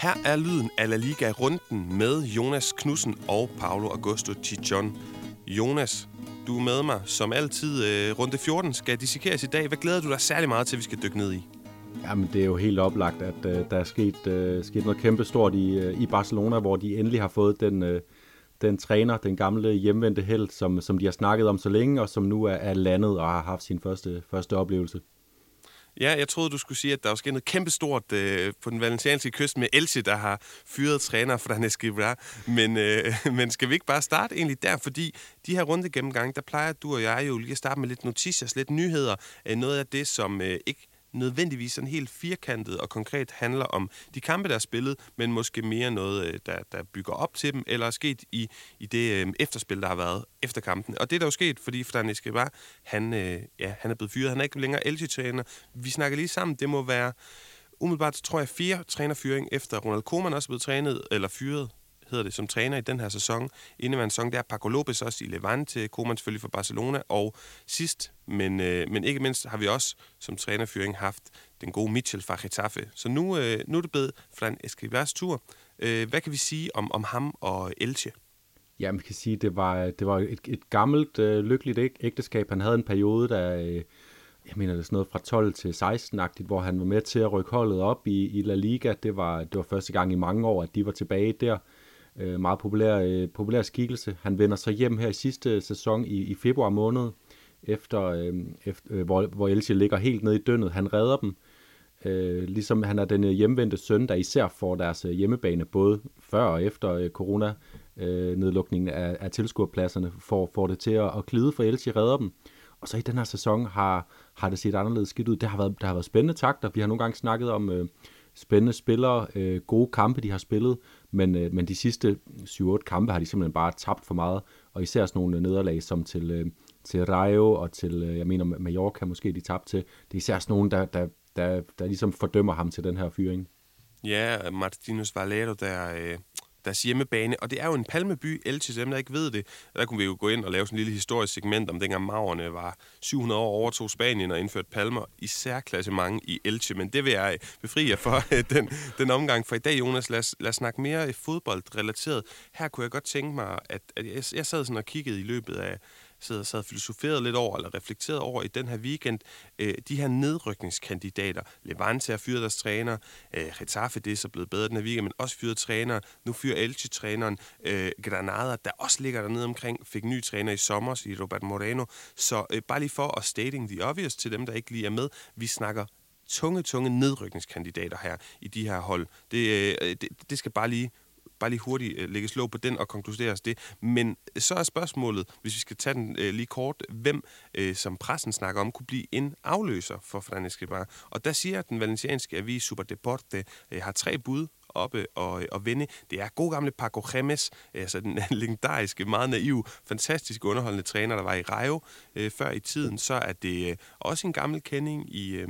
Her er lyden af La Liga-runden med Jonas Knudsen og Paolo Augusto Chichon. Jonas, du er med mig som altid. Øh, runde 14 skal dissekeres i dag. Hvad glæder du dig særlig meget til, vi skal dykke ned i? Jamen, det er jo helt oplagt, at uh, der er sket, uh, sket noget kæmpe stort i, uh, i Barcelona, hvor de endelig har fået den, uh, den træner, den gamle hjemvendte held, som, som de har snakket om så længe, og som nu er, er landet og har haft sin første, første oplevelse. Ja, jeg troede, du skulle sige, at der er sket noget kæmpestort øh, på den valencianske kyst med Elche, der har fyret træner for den Men, øh, men skal vi ikke bare starte egentlig der? Fordi de her runde gennemgang, der plejer du og jeg jo lige at starte med lidt noticier, lidt nyheder. Øh, noget af det, som øh, ikke nødvendigvis sådan helt firkantet og konkret handler om de kampe, der er spillet, men måske mere noget, øh, der, der bygger op til dem, eller er sket i, i det øh, efterspil, der har været efter kampen. Og det er der jo sket, fordi Fran Escobar, han, øh, ja, han er blevet fyret. Han er ikke længere LG-træner. Vi snakker lige sammen. Det må være umiddelbart, tror jeg, fire trænerfyring efter Ronald Koeman også er blevet trænet, eller fyret hedder det, som træner i den her sæson. Indeværende sæson, der er Paco Lopez også i Levante, Koeman selvfølgelig for Barcelona, og sidst, men, øh, men ikke mindst, har vi også som trænerfyring haft den gode Mitchell fra Getafe. Så nu, øh, nu er det blevet Flan Escribas tur. Øh, hvad kan vi sige om, om ham og Elche? Ja, man kan sige, det var, det var et, et gammelt, øh, lykkeligt ægteskab. Han havde en periode, der... Øh, jeg mener, det er sådan noget fra 12 til 16-agtigt, hvor han var med til at rykke holdet op i, i La Liga. Det var, det var første gang i mange år, at de var tilbage der øh, meget populær, øh, populær skikkelse. Han vender sig hjem her i sidste sæson i, i februar måned, efter, øh, efter øh, hvor, hvor Elche ligger helt nede i dønnet. Han redder dem, øh, ligesom han er den øh, hjemvendte søn, der især får deres øh, hjemmebane, både før og efter øh, corona øh, nedlukningen af, af tilskuerpladserne, får, får det til at, at glide for Elche, redder dem. Og så i den her sæson har, har det set anderledes skidt ud. Det har været, der har været spændende takter. Vi har nogle gange snakket om øh, spændende spillere, øh, gode kampe, de har spillet, men, øh, men de sidste 7-8 kampe har de simpelthen bare tabt for meget, og især sådan nogle nederlag som til, øh, til Rayo og til, øh, jeg mener Mallorca måske, de tabte til. Det er især sådan nogle, der, der, der, der ligesom fordømmer ham til den her fyring. Ja, Martinus Valero, der, øh, deres hjemmebane, og det er jo en palmeby, Elche, dem der ikke ved det. Der kunne vi jo gå ind og lave sådan en lille historisk segment om dengang Maurerne var 700 år overtog Spanien og indførte palmer i særklasse mange i Elche, men det vil jeg øh, befri jer for øh, den, den omgang. For i dag, Jonas, lad os, lad os snakke mere fodboldrelateret. Her kunne jeg godt tænke mig, at, at jeg, jeg sad sådan og kiggede i løbet af, sidder sad og filosoferet lidt over, eller reflekteret over i den her weekend, øh, de her nedrykningskandidater. Levante har fyret deres træner, øh, Getafe det er så blevet bedre den her weekend, men også fyret træner. Nu fyrer Elche-træneren øh, Granada, der også ligger dernede omkring, fik ny træner i sommer, i Robert Moreno. Så øh, bare lige for at stating the obvious til dem, der ikke lige er med, vi snakker tunge, tunge nedrykningskandidater her i de her hold. Det, øh, det, det skal bare lige bare lige hurtigt øh, lægge slå på den og konkludere os det. Men øh, så er spørgsmålet, hvis vi skal tage den øh, lige kort, hvem, som pressen snakker om, kunne blive en afløser for Fran Escobar. Og der siger den valencianske avis Super Deporte, har tre bud oppe og, og vinde. Det er god gamle Paco Gemes, altså den legendariske, meget naiv, fantastisk underholdende træner, der var i Rayo øh, før i tiden. Så er det øh, også en gammel kending i, øh,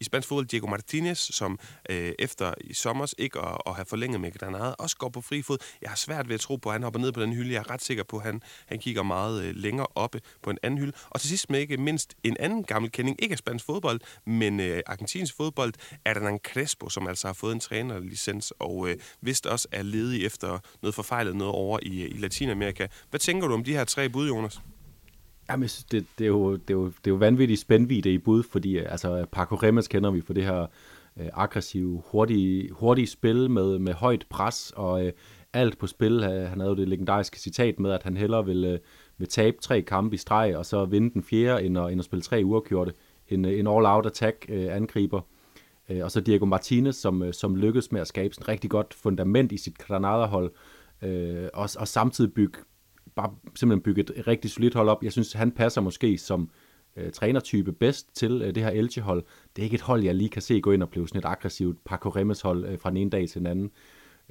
i spansk fodbold Diego Martinez, som øh, efter i sommer ikke at, at have forlænget med Granada, også går på fri fod. Jeg har svært ved at tro på, at han hopper ned på den hylde. Jeg er ret sikker på, at han, han kigger meget øh, længere oppe på en anden hylde. Og til sidst med ikke mindst en anden gammel kending, ikke af spansk fodbold, men øh, argentinsk fodbold, Hernan Crespo, som altså har fået en trænerlicens og øh, vist også er ledig efter noget forfejlet noget over i, øh, i Latinamerika. Hvad tænker du om de her tre bud, Jonas? Jamen, det, det, er jo, det, er jo, det er jo vanvittigt spændvidde i bud, fordi øh, altså, Paco Remes kender vi for det her øh, aggressive, hurtige, hurtige spil med, med højt pres og øh, alt på spil. Øh, han havde jo det legendariske citat med, at han hellere ville, øh, vil tabe tre kampe i streg, og så vinde den fjerde, end at, end at spille tre uafgjorte. En, øh, en all-out attack øh, angriber. Øh, og så Diego Martinez, som, øh, som lykkedes med at skabe sådan et rigtig godt fundament i sit Granada-hold, øh, og, og samtidig bygge bare simpelthen bygge et rigtig solidt hold op. Jeg synes, han passer måske som øh, trænertype bedst til øh, det her Elche-hold. Det er ikke et hold, jeg lige kan se gå ind og blive sådan et aggressivt Paco Remes hold øh, fra den ene dag til den anden.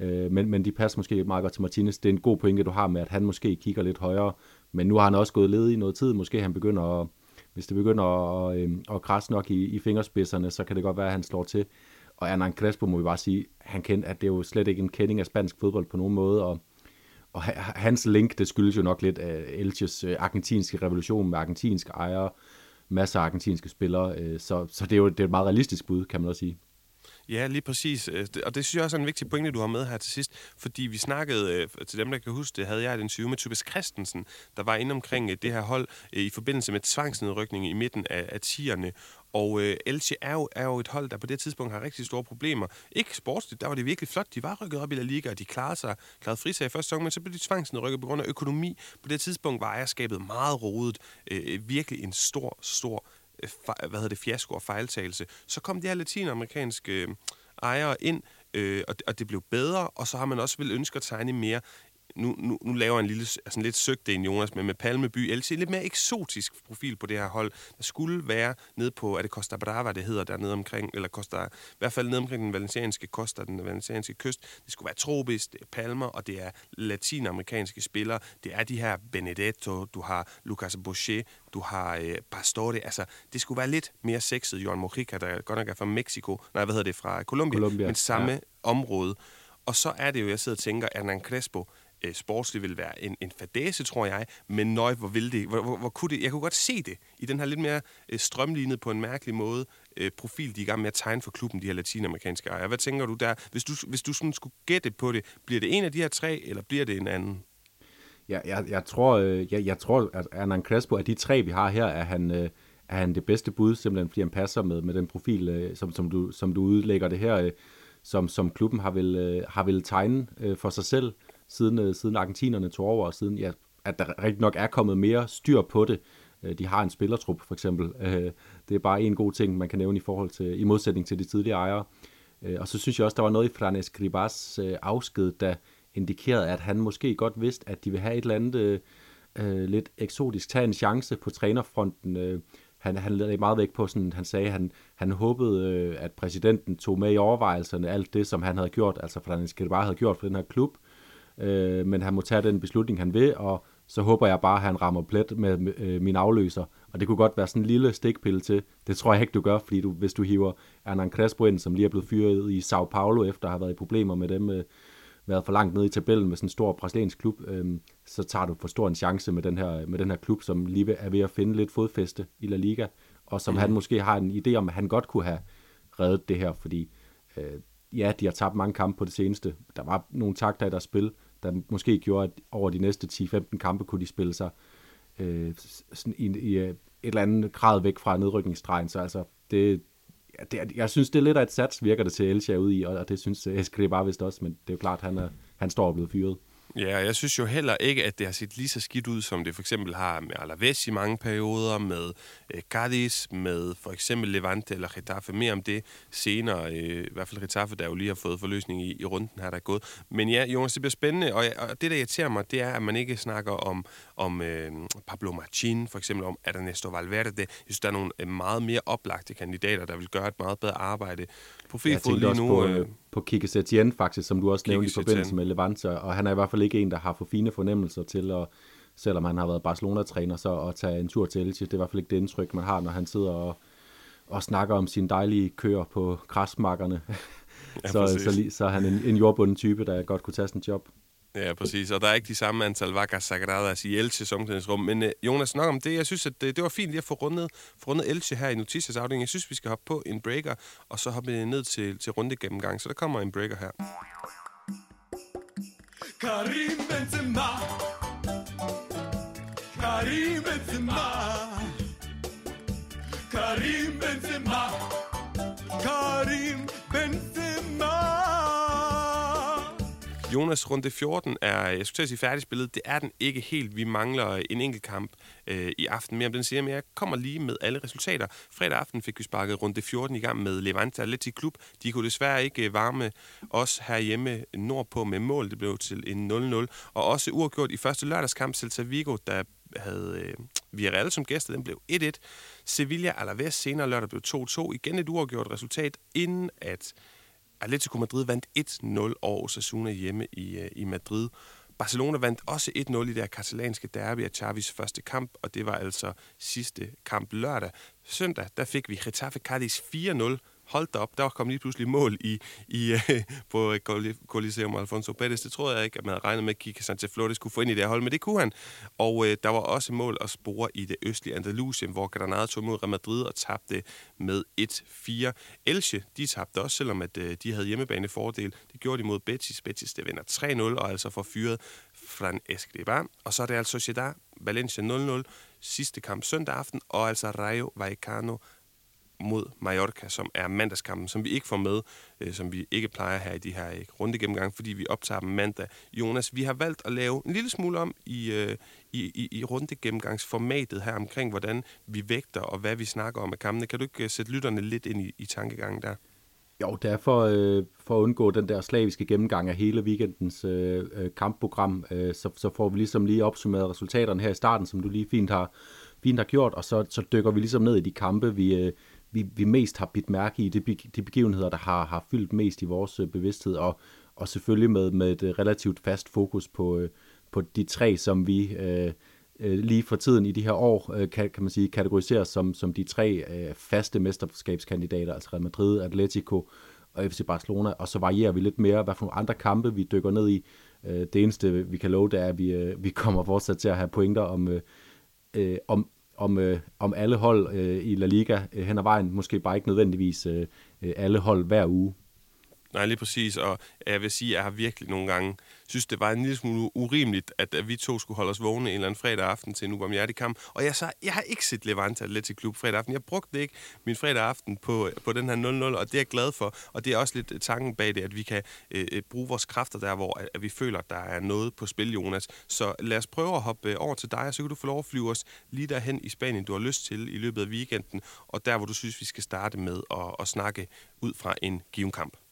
Øh, men, men de passer måske meget godt til Martinez. Det er en god pointe, du har med, at han måske kigger lidt højere. Men nu har han også gået led i noget tid. Måske han begynder at, hvis det begynder at, øh, at krasse nok i, i fingerspidserne, så kan det godt være, at han slår til. Og Hernan Crespo må vi bare sige, han kendte, at det er jo slet ikke en kending af spansk fodbold på nogen måde, og og hans link, det skyldes jo nok lidt af Elches øh, argentinske revolution med argentinske ejere, masser af argentinske spillere, øh, så, så det er jo det er et meget realistisk bud, kan man også sige. Ja, lige præcis. Øh, og det synes jeg også er en vigtig pointe, du har med her til sidst. Fordi vi snakkede, øh, til dem, der kan huske det, havde jeg et interview med Tobias Christensen, der var inde omkring øh, det her hold i forbindelse med tvangsnedrykning i midten af, af 10'erne. Og øh, Elche er jo, er jo et hold, der på det tidspunkt har rigtig store problemer. Ikke sportsligt, der var det virkelig flot. De var rykket op i La Liga, og de klarede sig klarede frisag i første sæson, men så blev de tvangsnedrykket på grund af økonomi. På det tidspunkt var ejerskabet meget rodet. Øh, virkelig en stor, stor øh, hvad hedder det, fiasko og fejltagelse. Så kom de her latinamerikanske øh, ejere ind, øh, og, og det blev bedre, og så har man også vil ønske at tegne mere nu, nu, nu laver jeg en lille, altså en lidt søgt en, Jonas, med, med Palmeby. Jeg lidt mere eksotisk profil på det her hold. Der skulle være nede på, er det Costa Brava, det hedder dernede omkring, eller Costa, i hvert fald nede omkring den valencianske Costa, den valencianske kyst. Det skulle være tropisk, det er palmer, og det er latinamerikanske spillere. Det er de her Benedetto, du har Lucas Boucher, du har øh, Pastore. Altså, det skulle være lidt mere sexet, Johan Mojica, der godt nok er fra Mexico, nej, hvad hedder det, fra Colombia, Colombia men samme ja. område. Og så er det jo, jeg sidder og tænker, Hernan Crespo, øh, sportsligt vil være en, en fadase, tror jeg, men nøj, hvor vil det, hvor, hvor, hvor kunne det, jeg kunne godt se det i den her lidt mere øh, strømlignet på en mærkelig måde, øh, profil, de er i gang med at tegne for klubben, de her latinamerikanske ejere. Hvad tænker du der? Hvis du, hvis du sådan skulle gætte på det, bliver det en af de her tre, eller bliver det en anden? Ja, jeg, jeg, tror, øh, jeg, jeg tror, at Hernan Crespo, af de tre, vi har her, er han, øh, er han det bedste bud, simpelthen fordi han passer med, med den profil, øh, som, som, du, som du udlægger det her, øh, som, som klubben har vil, øh, har vil tegne øh, for sig selv øh, siden øh, siden argentinerne tog over, og siden ja, at der rigtig nok er kommet mere styr på det. Øh, de har en spillertrup, for eksempel. Øh, det er bare en god ting, man kan nævne i forhold til, i modsætning til de tidligere ejere. Og så synes jeg også, der var noget i Franes Gribas afsked, der indikerede, at han måske godt vidste, at de vil have et eller andet øh, lidt eksotisk, tage en chance på trænerfronten. Øh, han, han lagde meget væk på, sådan, han sagde, han, han håbede, øh, at præsidenten tog med i overvejelserne alt det, som han havde gjort, altså Franes Gribas havde gjort for den her klub, øh, men han må tage den beslutning, han vil, og så håber jeg bare, at han rammer plet med, øh, min afløser. Og det kunne godt være sådan en lille stikpille til. Det tror jeg ikke, du gør, fordi du, hvis du hiver Hernan Crespo ind, som lige er blevet fyret i Sao Paulo, efter at have været i problemer med dem, øh, været for langt nede i tabellen med sådan en stor brasiliansk klub, øh, så tager du for stor en chance med den, her, med den her klub, som lige er ved at finde lidt fodfæste i La Liga, og som mm. han måske har en idé om, at han godt kunne have reddet det her, fordi øh, ja, de har tabt mange kampe på det seneste. Der var nogle takter i deres spil, der måske gjorde, at over de næste 10-15 kampe kunne de spille sig øh, sådan i, i øh, et eller andet grad væk fra nedrykningsstregen. Så altså, det, ja, det, jeg synes, det er lidt af et sats, virker det til Elche ude i, og og det synes øh, Escribá bare vist også, men det er jo klart, han, er, han står og blevet fyret. Ja, jeg synes jo heller ikke, at det har set lige så skidt ud, som det for eksempel har med Alaves i mange perioder, med øh, Cadiz, med for eksempel Levante eller Getafe. Mere om det senere, øh, i hvert fald Getafe, der jo lige har fået forløsning i, i runden her, der er gået. Men ja, Jonas, det bliver spændende, og, og det, der irriterer mig, det er, at man ikke snakker om, om øh, Pablo Marcin, for eksempel om Ernesto Valverde. Jeg synes, der er nogle øh, meget mere oplagte kandidater, der vil gøre et meget bedre arbejde på fod lige nu. På, øh, på Kike Setien faktisk, som du også Kike nævnte i forbindelse med Levante, og han er i hvert fald ikke en, der har for fine fornemmelser til at selvom han har været Barcelona-træner, så at tage en tur til Elche. Det er i hvert fald ikke det indtryk, man har, når han sidder og, og snakker om sine dejlige køer på græsmarkerne. Ja, så, så, så er han en, en jordbunden type, der godt kunne tage sådan en job. Ja, præcis. Og der er ikke de samme antal vacas sagradas i Elches omklædningsrum. Men øh, Jonas, nok om det. Jeg synes, at det, det var fint lige at få rundet, få rundet Elche her i Noticias afdeling. Jeg synes, vi skal hoppe på en breaker, og så hoppe ned til, til runde gennemgang. Så der kommer en breaker her. Karim Benzema Karim Benzema Karim Benzema Jonas, runde 14 er, jeg skulle til at sige færdigspillet. Det er den ikke helt. Vi mangler øh, en enkelt kamp øh, i aften mere om den siger, men jeg kommer lige med alle resultater. Fredag aften fik vi sparket runde 14 i gang med Levante Atleti Klub. De kunne desværre ikke øh, varme os herhjemme nordpå med mål. Det blev til en 0-0. Og også uafgjort i første lørdagskamp, Celta Vigo, der havde øh, Villarreal som gæster, den blev 1-1. Sevilla Alaves senere lørdag blev 2-2. Igen et uafgjort resultat, inden at Atletico Madrid vandt 1-0 over Osasuna hjemme i, øh, i Madrid. Barcelona vandt også 1-0 i det katalanske derby af Xavis første kamp, og det var altså sidste kamp lørdag. Søndag, der fik vi Getafe Cadiz 4-0 hold da op, der kom lige pludselig mål i, i, øh, på øh, Coliseum Alfonso Pérez. Det troede jeg ikke, at man havde regnet med, at Kike Sanchez Flores skulle få ind i det her hold, men det kunne han. Og øh, der var også mål at spore i det østlige Andalusien, hvor Granada tog mod Real Madrid og tabte med 1-4. Elche, de tabte også, selvom at, øh, de havde hjemmebanefordel. Det gjorde de mod Betis. Betis, det vinder 3-0 og altså får fyret Fran Escribá. Og så er det altså Sociedad, Valencia 0-0, sidste kamp søndag aften, og altså Rayo Vallecano mod Mallorca, som er mandagskampen, som vi ikke får med, øh, som vi ikke plejer her i de her ikke, runde gennemgang, fordi vi optager dem mandag. Jonas, vi har valgt at lave en lille smule om i, øh, i, i, i runde gennemgangsformatet her omkring, hvordan vi vægter og hvad vi snakker om af kampene. Kan du ikke øh, sætte lytterne lidt ind i, i tankegangen der? Jo, det er for, øh, for at undgå den der slaviske gennemgang af hele weekendens øh, øh, kampprogram, øh, så, så får vi ligesom lige opsummeret resultaterne her i starten, som du lige fint har, fint har gjort, og så, så dykker vi ligesom ned i de kampe, vi, øh, vi, vi mest har bidt mærke i, de, de begivenheder, der har, har fyldt mest i vores øh, bevidsthed, og, og selvfølgelig med, med et øh, relativt fast fokus på, øh, på de tre, som vi øh, lige for tiden i de her år, øh, kan, kan man sige, kategoriseres som, som de tre øh, faste mesterskabskandidater, altså Real Madrid, Atletico og FC Barcelona, og så varierer vi lidt mere, hvad for nogle andre kampe vi dykker ned i. Øh, det eneste, vi kan love, det er, at vi, øh, vi kommer fortsat til at have pointer om, øh, om, om, øh, om alle hold øh, i La Liga øh, hen ad vejen. Måske bare ikke nødvendigvis øh, øh alle hold hver uge. Nej, lige præcis. Og jeg vil sige, at jeg har virkelig nogle gange synes, det var en lille smule urimeligt, at, at vi to skulle holde os vågne en eller anden fredag aften til en ubarmhjertig kamp. Og jeg, så, jeg har ikke set Levante Atletic Klub fredag aften. Jeg brugte ikke min fredag aften på, øh, på den her 0-0, og det er jeg glad for. Og det er også lidt øh, tanken bag det, at vi kan øh, øh bruge vores kræfter der, hvor at, at vi føler, at der er noget på spil, Jonas. Så lad os prøve at hoppe over til dig, og så kan du få lov at flyve os lige derhen i Spanien, du har lyst til i løbet af weekenden, og der, hvor du synes, vi skal starte med at, at snakke ud fra en given kamp.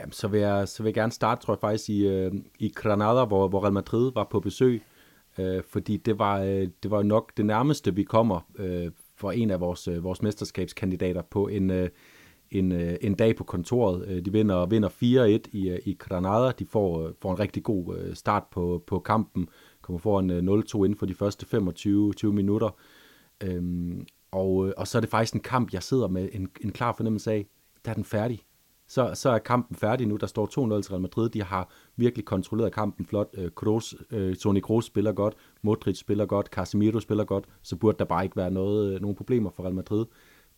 Jamen, så vil, jeg, så vil jeg gerne starte, tror jeg faktisk, i, øh, i Granada, hvor, hvor Real Madrid var på besøg. Øh, fordi det var, øh, det var nok det nærmeste, vi kommer øh, for en af vores, øh, vores mesterskabskandidater på en, øh, en, øh, en dag på kontoret. Øh, de vinder, vinder 4-1 i, øh, i Granada. De får, øh, får en rigtig god øh, start på, på kampen. Kommer foran øh, 0-2 inden for de første 25 20 minutter. Øh, og, øh, og så er det faktisk en kamp, jeg sidder med en, en klar fornemmelse af, der er den færdig så, så er kampen færdig nu. Der står 2-0 til Real Madrid. De har virkelig kontrolleret kampen flot. Øh, Kroos, øh, Toni Kroos spiller godt, Modric spiller godt, Casemiro spiller godt, så burde der bare ikke være noget, øh, nogen problemer for Real Madrid.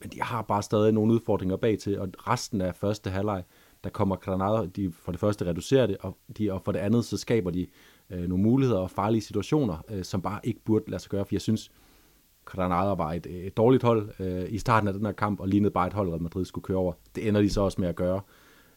Men de har bare stadig nogle udfordringer bag til, og resten af første halvleg, der kommer Granada, de for det første reducerer det, og, de, og for det andet, så skaber de øh, nogle muligheder og farlige situationer, øh, som bare ikke burde lade sig gøre, for jeg synes, Granada var et, et dårligt hold øh, i starten af den her kamp, og lignede bare et hold, Real Madrid skulle køre over. Det ender de så også med at gøre.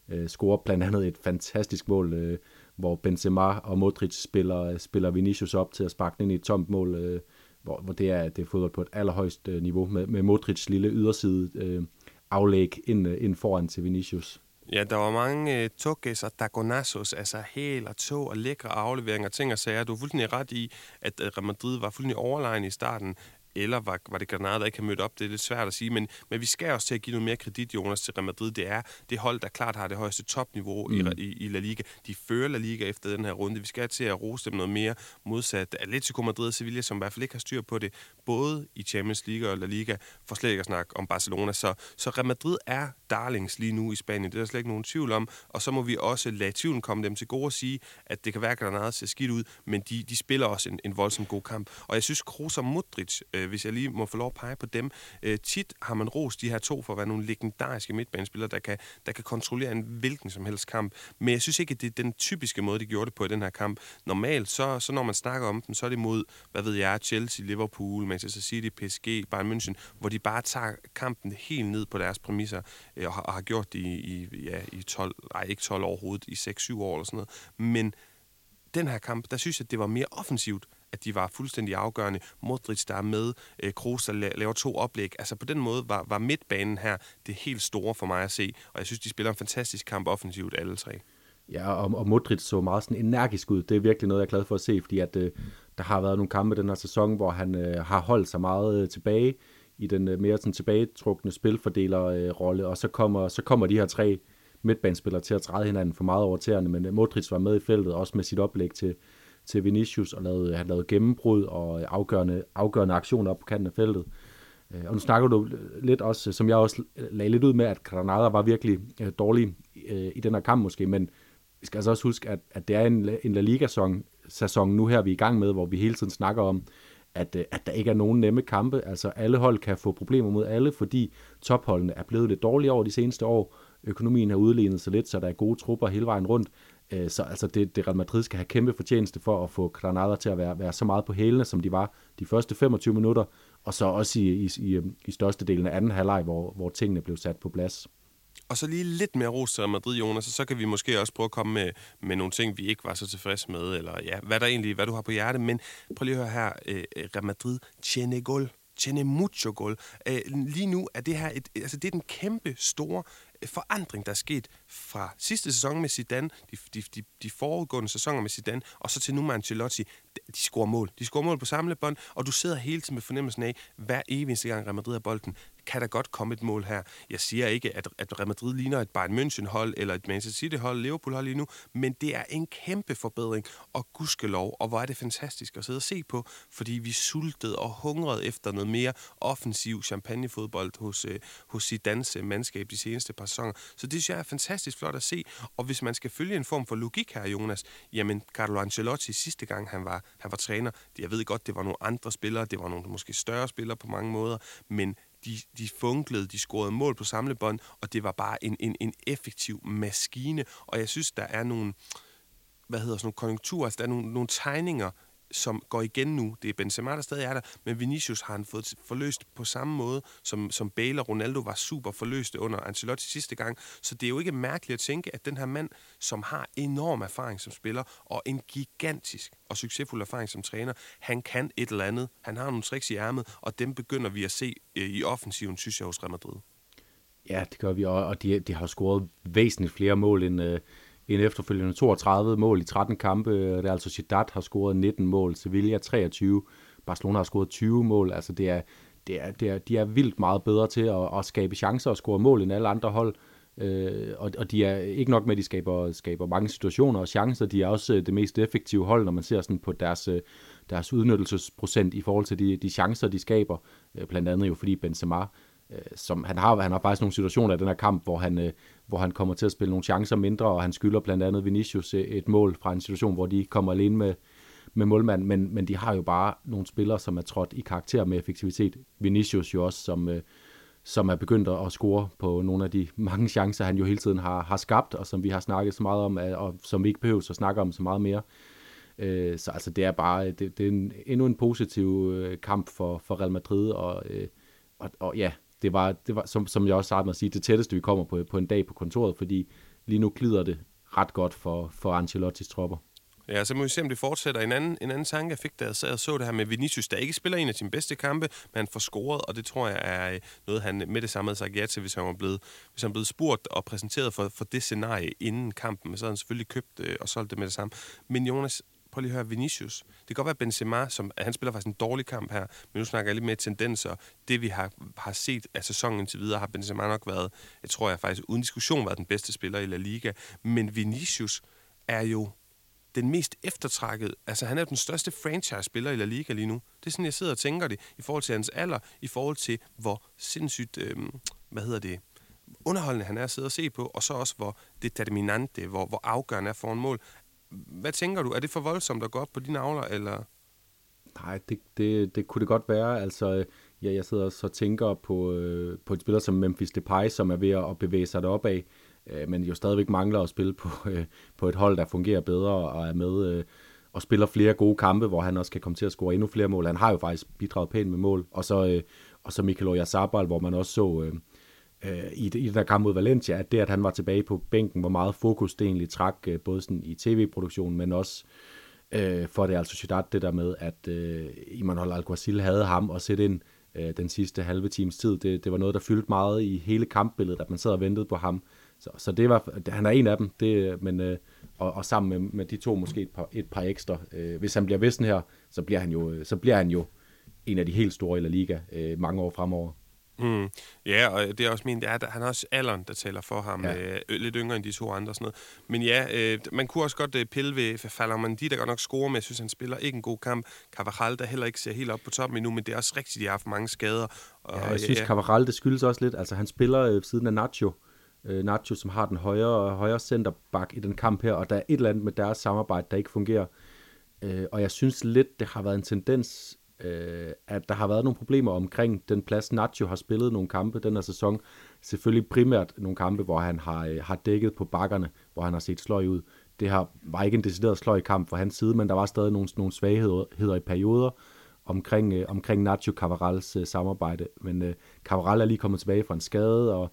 Øh, score blandt andet et fantastisk mål, øh, hvor Benzema og Modric spiller, spiller Vinicius op til at sparke ind i et tomt mål, øh, hvor, hvor det er, det er fodbold på et allerhøjst øh, niveau, med, med Modrics lille yderside øh, aflæg ind, øh, ind foran til Vinicius. Ja, der var mange øh, tukkes og dagonassos, altså hæl og tog og lækre afleveringer, ting og sager. Du er fuldstændig ret i, at øh, Real Madrid var fuldstændig overlegen i starten eller var, var det Granada, der ikke har mødt op? Det er lidt svært at sige, men, men vi skal også til at give noget mere kredit, Jonas, til Real Madrid. Det er det hold, der klart har det højeste topniveau mm. i, i, i La Liga. De fører La Liga efter den her runde. Vi skal til at rose dem noget mere modsat Atletico Madrid og Sevilla, som i hvert fald ikke har styr på det, både i Champions League og La Liga, for slet ikke at snakke om Barcelona. Så, så Real Madrid er darlings lige nu i Spanien. Det er der slet ikke nogen tvivl om. Og så må vi også lade tvivlen komme dem til gode og sige, at det kan være, at Granada ser skidt ud, men de, de spiller også en, en voldsom god kamp. Og jeg synes, Kroos og Modric, øh, Øh, hvis jeg lige må få lov at pege på dem, øh, tit har man rost de her to for at være nogle legendariske midtbanespillere, der kan, der kan kontrollere en hvilken som helst kamp. Men jeg synes ikke, at det er den typiske måde, de gjorde det på i den her kamp. Normalt, så, så når man snakker om dem, så er det mod, hvad ved jeg, Chelsea, Liverpool, Manchester City, PSG, Bayern München, hvor de bare tager kampen helt ned på deres præmisser øh, og har, og har gjort det i, i, ja, i 12, nej ikke 12 overhovedet, i 6-7 år eller sådan noget. Men den her kamp, der synes jeg, at det var mere offensivt, at de var fuldstændig afgørende. Modric, der er med, øh, Kroos, der laver to oplæg. Altså på den måde var, var midtbanen her det helt store for mig at se, og jeg synes, de spiller en fantastisk kamp offensivt, alle tre. Ja, og, og Modric så meget sådan energisk ud. Det er virkelig noget, jeg er glad for at se, fordi at, øh, der har været nogle kampe den her sæson, hvor han øh, har holdt sig meget øh, tilbage i den øh, mere sådan tilbagetrukne spilfordelerrolle, øh, og så kommer, så kommer de her tre midtbanespillere til at træde hinanden for meget over tæerne, men øh, Modric var med i feltet, også med sit oplæg til, til Vinicius, og lavede, han lavede gennembrud og afgørende, afgørende aktioner op på kanten af feltet. Øh, og nu snakker du lidt også, som jeg også lagde lidt ud med, at Granada var virkelig øh, dårlig øh, i den her kamp måske, men vi skal altså også huske, at, at det er en, en La Liga-sæson sæson nu her, vi er i gang med, hvor vi hele tiden snakker om, at, at der ikke er nogen nemme kampe. Altså alle hold kan få problemer mod alle, fordi topholdene er blevet lidt dårlige over de seneste år. Økonomien har udlignet sig lidt, så der er gode trupper hele vejen rundt. Øh, så altså det, det Real Madrid skal have kæmpe fortjeneste for at få Granada til at være, være så meget på hælene, som de var de første 25 minutter, og så også i, i, i, øh, i størstedelen af anden halvleg, hvor, hvor tingene blev sat på plads. Og så lige lidt mere ros til Madrid, Jonas, og så kan vi måske også prøve at komme med, med nogle ting, vi ikke var så tilfredse med, eller ja, hvad der egentlig, hvad du har på hjerte. Men prøv lige at høre her, øh, øh Real Madrid, tiene gol, tiene mucho gol. Øh, lige nu er det her, et, altså det er den kæmpe store forandring, der er sket fra sidste sæson med Zidane, de, de, de, de foregående sæsoner med Zidane, og så til nu med Ancelotti. De scorer mål. De scorer mål på samlebånd, og du sidder hele tiden med fornemmelsen af, hver eneste gang Real Madrid har bolden, kan der godt komme et mål her. Jeg siger ikke, at, at Real Madrid ligner et Bayern München-hold, eller et Manchester City-hold, Liverpool-hold lige nu, men det er en kæmpe forbedring, og gudskelov, og hvor er det fantastisk at sidde og se på, fordi vi sultede og hungrede efter noget mere offensiv champagnefodbold hos, øh, hos Zidanes øh, mandskab de seneste par sæsoner. Så det synes jeg er fantastisk flot at se, og hvis man skal følge en form for logik her, Jonas, jamen Carlo Ancelotti sidste gang han var, han var træner, jeg ved godt, det var nogle andre spillere, det var nogle måske større spillere på mange måder, men de, de funklede, de scorede mål på samlebånd, og det var bare en, en, en effektiv maskine. Og jeg synes, der er nogle, hvad hedder sådan nogle konjunkturer, altså der er nogle, nogle tegninger, som går igen nu. Det er Benzema, der stadig er der, men Vinicius har han fået forløst på samme måde, som, som Bale og Ronaldo var super forløste under Ancelotti sidste gang. Så det er jo ikke mærkeligt at tænke, at den her mand, som har enorm erfaring som spiller, og en gigantisk og succesfuld erfaring som træner, han kan et eller andet. Han har nogle tricks i ærmet, og dem begynder vi at se øh, i offensiven, synes jeg, hos Real Madrid. Ja, det gør vi, og de, de har scoret væsentligt flere mål end, øh, en efterfølgende 32 mål i 13 kampe. Real altså Sociedad har scoret 19 mål, Sevilla 23, Barcelona har scoret 20 mål. Altså det er, det er, det er, de er vildt meget bedre til at, at skabe chancer og score mål end alle andre hold. Øh, og, og de er ikke nok med, at de skaber, skaber mange situationer og chancer, de er også øh, det mest effektive hold, når man ser sådan på deres, øh, deres udnyttelsesprocent i forhold til de, de chancer, de skaber. Øh, blandt andet jo fordi Benzema øh, som han har, han har faktisk nogle situationer i den her kamp, hvor han, øh, hvor han kommer til at spille nogle chancer mindre, og han skylder blandt andet Vinicius øh, et mål fra en situation, hvor de kommer alene med, med målmand, men, men de har jo bare nogle spillere, som er trådt i karakter med effektivitet. Vinicius jo også, som, øh, som er begyndt at score på nogle af de mange chancer, han jo hele tiden har, har skabt, og som vi har snakket så meget om, og som vi ikke behøver at snakke om så meget mere. Øh, så altså, det er bare det, det er en, endnu en positiv øh, kamp for, for Real Madrid, og, øh, og, og ja, det var, det var som, som jeg også startede med at sige, det tætteste, vi kommer på, på en dag på kontoret, fordi lige nu glider det ret godt for, for Ancelottis tropper. Ja, så må vi se, om det fortsætter. En anden, en anden tanke, jeg fik, da jeg sad og så det her med Vinicius, der ikke spiller en af sine bedste kampe, men han får scoret, og det tror jeg er øh, noget, han med det samme havde sagt ja til, hvis han var blevet, hvis han blev blevet spurgt og præsenteret for, for det scenarie inden kampen. Men så havde han selvfølgelig købt øh, og solgt det med det samme. Men Jonas, prøv lige at høre Vinicius. Det kan godt være Benzema, som, han spiller faktisk en dårlig kamp her, men nu snakker jeg lidt mere tendenser. Det vi har, har set af sæsonen indtil videre, har Benzema nok været, jeg tror jeg faktisk uden diskussion, været den bedste spiller i La Liga. Men Vinicius er jo den mest eftertrækket, altså han er den største franchise-spiller i La Liga lige nu. Det er sådan, jeg sidder og tænker det, i forhold til hans alder, i forhold til, hvor sindssygt, øh, hvad hedder det, underholdende han er at sidde og se på, og så også, hvor determinante, hvor, hvor afgørende er for en mål. Hvad tænker du? Er det for voldsomt at gå op på dine avler, eller? Nej, det, det, det kunne det godt være. Altså, ja, jeg sidder også og tænker på, øh, på et spiller som Memphis Depay, som er ved at bevæge sig deropad, af, øh, men jo stadigvæk mangler at spille på, øh, på et hold, der fungerer bedre og er med øh, og spiller flere gode kampe, hvor han også kan komme til at score endnu flere mål. Han har jo faktisk bidraget pænt med mål. Og så, øh, og så Mikel Oyarzabal, hvor man også så... Øh, øh, i, i det der kamp mod Valencia, at det, at han var tilbage på bænken, hvor meget fokus det egentlig trak, øh, både sådan i tv-produktionen, men også øh, for det altså Sociedad, det der med, at øh, Imanol Alguacil havde ham og sætte ind øh, den sidste halve times tid. Det, det var noget, der fyldte meget i hele kampbilledet, at man sad og ventede på ham. Så, så det var, han er en af dem, det, men, øh, og, og sammen med, med de to måske et par, et par ekstra. Øh, hvis han bliver vissen her, så bliver han jo, øh, så bliver han jo en af de helt store i La Liga øh, mange år fremover. Mm. Ja, og det er også min, det er, at han har også alderen, der taler for ham. Ja. Ja. Øh, lidt yngre end de to andre og sådan noget. Men ja, øh, man kunne også godt øh, pille ved Falamandi, der godt nok scorer, men jeg synes, han spiller ikke en god kamp. Carvajal, der heller ikke ser helt op på toppen endnu, men det er også rigtigt, de har haft mange skader. Og, Ja, jeg synes, ja. Cavaral, det skyldes også lidt. Altså, han spiller øh, siden af Nacho. Øh, Nacho, som har den højre, højre centerback i den kamp her, og der er et eller andet med deres samarbejde, der ikke fungerer. Øh, og jeg synes lidt, det har været en tendens, øh, at der har været nogle problemer omkring den plads, Nacho har spillet nogle kampe den her sæson. Selvfølgelig primært nogle kampe, hvor han har, øh, har dækket på bakkerne, hvor han har set sløj ud. Det her var ikke en decideret sløj kamp fra hans side, men der var stadig nogle, nogle svagheder i perioder omkring, øh, omkring Nacho Cavarals øh, samarbejde. Men øh, Cavaral er lige kommet tilbage fra en skade, og,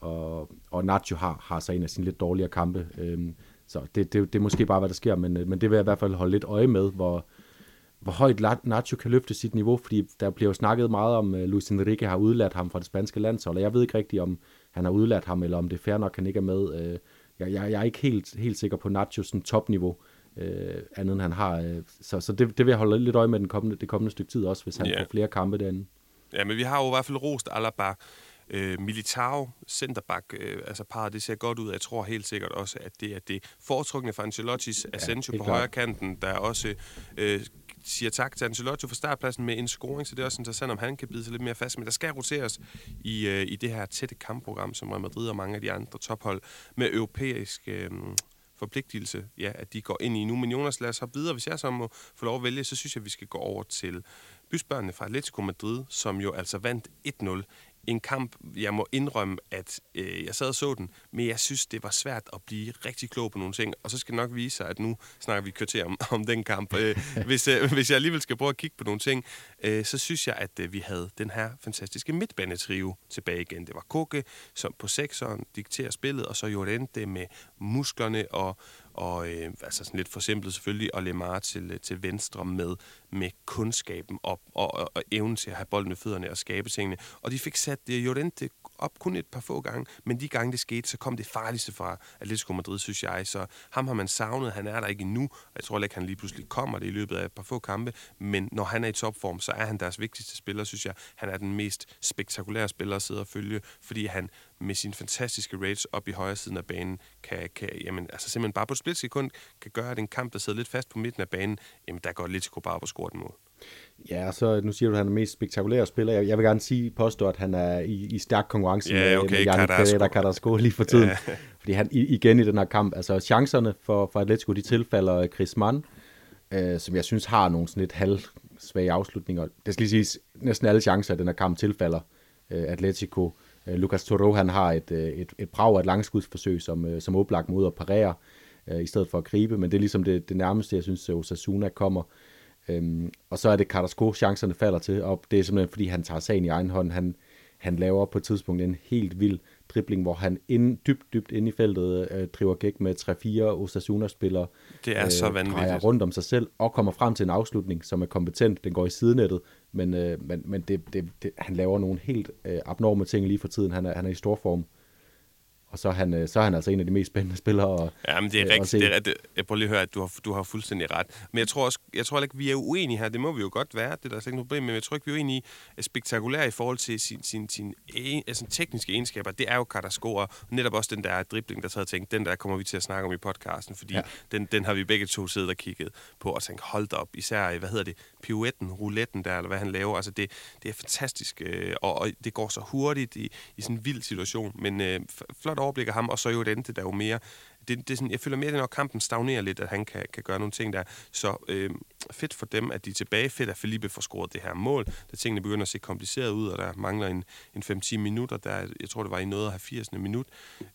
og, og Nacho har, har så en af sine lidt dårligere kampe. Øh, så det, det, det er måske bare, hvad der sker, men, øh, men det vil jeg i hvert fald holde lidt øje med, hvor, hvor højt Nacho kan løfte sit niveau, fordi der bliver jo snakket meget om, at uh, Luis Enrique har udladt ham fra det spanske landshold, og jeg ved ikke rigtigt, om han har udladt ham, eller om det er fair nok, han ikke er med. Uh, jeg, jeg, jeg er ikke helt, helt sikker på Nachos topniveau, uh, andet end han har. Uh, så så det, det vil jeg holde lidt øje med den kommende, det kommende stykke tid også, hvis han yeah. får flere kampe derinde. Ja, men vi har jo i hvert fald rost Alaba. Øh, Militao, centerback, øh, altså parret, det ser godt ud. Jeg tror helt sikkert også, at det er det foretrukne for Ancelotti's Asensio ja, på højre kanten, der også øh, siger tak til Ancelotti for startpladsen med en scoring, så det er også interessant, om han kan bide sig lidt mere fast. Men der skal roteres i, øh, i det her tætte kampprogram, som Real Madrid og mange af de andre tophold med europæisk øh, forpligtelse, ja, at de går ind i nu. Men Jonas, lad os hoppe videre. Hvis jeg så må få lov at vælge, så synes jeg, at vi skal gå over til bysbørnene fra Atletico Madrid, som jo altså vandt 1-0 en kamp, jeg må indrømme, at øh, jeg sad og så den, men jeg synes, det var svært at blive rigtig klog på nogle ting. Og så skal det nok vise sig, at nu snakker vi kvarter om, om den kamp. Øh, hvis, øh, hvis jeg alligevel skal prøve at kigge på nogle ting, øh, så synes jeg, at øh, vi havde den her fantastiske midtbanetrio tilbage igen. Det var Koke, som på sekseren dikterer spillet, og så Llorente med musklerne og, og øh, altså sådan lidt forsimplet selvfølgelig, og Lemar til, øh, til venstre med, med kundskaben op, og, og, og evnen til at have bolden med fødderne og skabe tingene. Og de fik sat øh, det Jorente op kun et par få gange, men de gange det skete, så kom det farligste fra Atletico Madrid, synes jeg. Så ham har man savnet, han er der ikke endnu, og jeg tror ikke, han lige pludselig kommer det i løbet af et par få kampe, men når han er i topform, så er han deres vigtigste spiller, synes jeg. Han er den mest spektakulære spiller at sidde og følge, fordi han med sin fantastiske rates op i højre siden af banen, kan, kan jamen, altså simpelthen bare på et splitsekund, kan gøre, at en kamp, der sidder lidt fast på midten af banen, jamen der går Atletico bare op og scorer den mål. Ja, så nu siger du, at han er mest spektakulære spiller. Jeg, jeg vil gerne sige, påstå, at han er i, i stærk konkurrence ja, okay, med, Jan Pereira Carrasco lige for tiden. Ja. Fordi han igen i den her kamp, altså chancerne for, for Atletico, de tilfalder Chris Mann, øh, som jeg synes har nogle sådan lidt halvsvage afslutninger. Det skal lige siges, næsten alle chancer i den her kamp tilfalder øh, Atletico. Øh, Øh, Lucas Toro, han har et, øh, et, et brag af et langskudsforsøg, som, øh, som oplagt mod at parere, øh, i stedet for at gribe, men det er ligesom det, det nærmeste, jeg synes, Osasuna kommer. Øhm, og så er det Carrasco, chancerne falder til, og det er simpelthen, fordi han tager sagen i egen hånd. Han, han laver på et tidspunkt en helt vild dribling, hvor han ind, dybt, dybt ind i feltet øh, driver gæk med 3-4 Osasuna-spillere. Det er øh, så vanvittigt. rundt om sig selv og kommer frem til en afslutning, som er kompetent. Den går i sidenettet, men, øh, men, men det, det, det, han laver nogle helt øh, abnorme ting lige for tiden. Han er, han er i stor form og så er, han, øh, så er han altså en af de mest spændende spillere. Ja, men det er øh, rigtigt. Det er, det, jeg prøver lige at høre, at du har, du har fuldstændig ret. Men jeg tror også, jeg tror ikke, vi er uenige her. Det må vi jo godt være, det der er slet ikke noget problem. Men jeg tror ikke, vi er uenige i spektakulær i forhold til sin, sin, sin en, altså, tekniske egenskaber. Det er jo og netop også den der dribling, der havde tænkt, den der kommer vi til at snakke om i podcasten, fordi ja. den, den har vi begge to siddet og kigget på og tænkt, hold da op, især, hvad hedder det, pirouetten, rouletten der, eller hvad han laver. Altså det, det er fantastisk, øh, og, og det går så hurtigt i, i sådan en vild situation. Men øh, flot overblik af ham, og så jo det der jo mere... Det, det er sådan, jeg føler mere, at når kampen stagnerer lidt, at han kan, kan gøre nogle ting der. Så øh, fedt for dem, at de er tilbage. Fedt, at Felipe får scoret det her mål. Da tingene begynder at se kompliceret ud, og der mangler en, en 5-10 minutter. Der, jeg tror, det var i noget af 80. minut.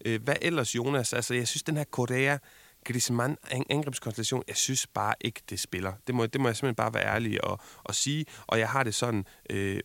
Øh, hvad ellers, Jonas? Altså, jeg synes, den her Correa Griezmann angrebskonstellation, jeg synes bare ikke, det spiller. Det må, det må jeg simpelthen bare være ærlig og, og sige. Og jeg har det sådan, øh,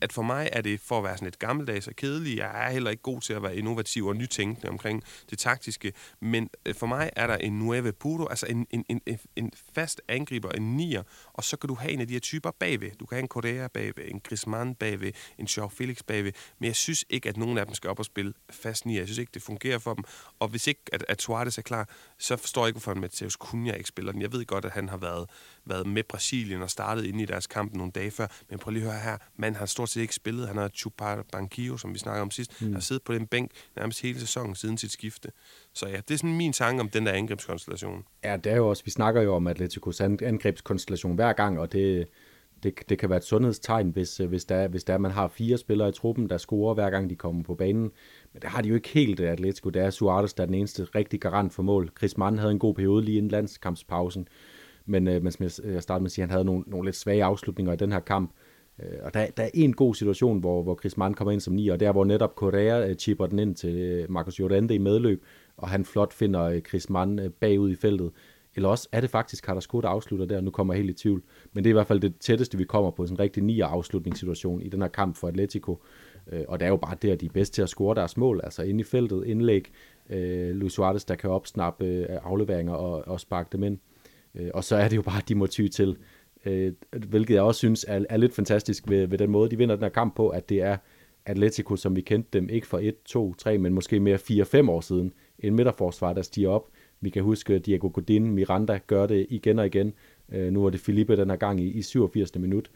at for mig er det for at være sådan lidt gammeldags og kedelig. Jeg er heller ikke god til at være innovativ og nytænkende omkring det taktiske. Men øh, for mig er der en nueve puro, altså en, en, en, en fast angriber, en nier, og så kan du have en af de her typer bagved. Du kan have en Correa bagved, en Griezmann bagved, en Joao Felix bagved. Men jeg synes ikke, at nogen af dem skal op og spille fast nier. Jeg synes ikke, det fungerer for dem. Og hvis ikke, at, at Suarez er klar, så forstår jeg ikke, hvorfor Mateus Cunha ikke spiller den. Jeg ved godt, at han har været, været med Brasilien og startet ind i deres kamp nogle dage før. Men prøv lige at høre her. Man har stort set ikke spillet. Han har Chupar Banquillo, som vi snakker om sidst, mm. har siddet på den bænk nærmest hele sæsonen siden sit skifte. Så ja, det er sådan min tanke om den der angrebskonstellation. Ja, det er jo også, vi snakker jo om Atleticos angrebskonstellation hver gang, og det, det, det kan være et sundhedstegn, hvis, hvis, der, hvis der man har fire spillere i truppen, der scorer hver gang de kommer på banen. Men det har de jo ikke helt, Atletico. Det er Suarez, der er den eneste rigtig garant for mål. Chris Mann havde en god periode lige inden landskampspausen. Men, øh, men som jeg startede med at sige, han havde nogle, nogle lidt svage afslutninger i den her kamp. Øh, og der, der er en god situation, hvor, hvor Chris Mann kommer ind som ni, og der hvor netop Correa øh, chipper den ind til øh, Marcos Llorente i medløb, og han flot finder øh, Chris Mann øh, bagud i feltet. Eller også er det faktisk Carrasco, der afslutter der, nu kommer jeg helt i tvivl. Men det er i hvert fald det tætteste, vi kommer på sådan en rigtig nier afslutningssituation i den her kamp for Atletico. Øh, og det er jo bare der, de er bedst til at score deres mål, altså inde i feltet, indlæg. Øh, Luis Suarez, der kan opsnappe øh, afleveringer og, og sparke dem ind. Øh, Øh, og så er det jo bare, at de må ty til, øh, hvilket jeg også synes er, er lidt fantastisk ved, ved den måde, de vinder den her kamp på, at det er Atletico, som vi kendte dem, ikke for 1, 2, 3, men måske mere 4-5 år siden. En midterforsvar, der stiger op. Vi kan huske, at Diego Godin, Miranda gør det igen og igen. Øh, nu er det Felipe den her gang i, i 87. minut.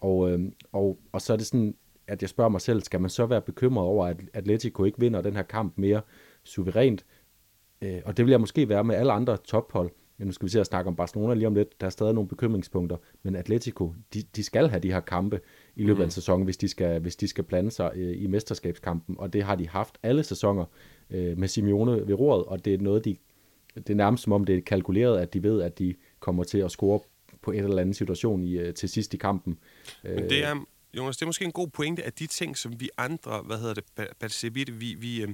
Og, øh, og, og så er det sådan, at jeg spørger mig selv, skal man så være bekymret over, at Atletico ikke vinder den her kamp mere suverænt? Øh, og det vil jeg måske være med alle andre tophold. Ja, nu skal vi se at snakke om Barcelona lige om lidt. Der er stadig nogle bekymringspunkter. Men Atletico, de, de skal have de her kampe i løbet af en mm. sæson, hvis de skal, hvis de skal blande sig øh, i mesterskabskampen. Og det har de haft alle sæsoner øh, med Simeone ved roret, og det er noget, de, det er nærmest som om det er kalkuleret, at de ved, at de kommer til at score på et eller andet situation i, øh, til sidst i kampen. Men det er, Jonas, det er måske en god pointe, at de ting, som vi andre, hvad hedder det, vi, vi, øh,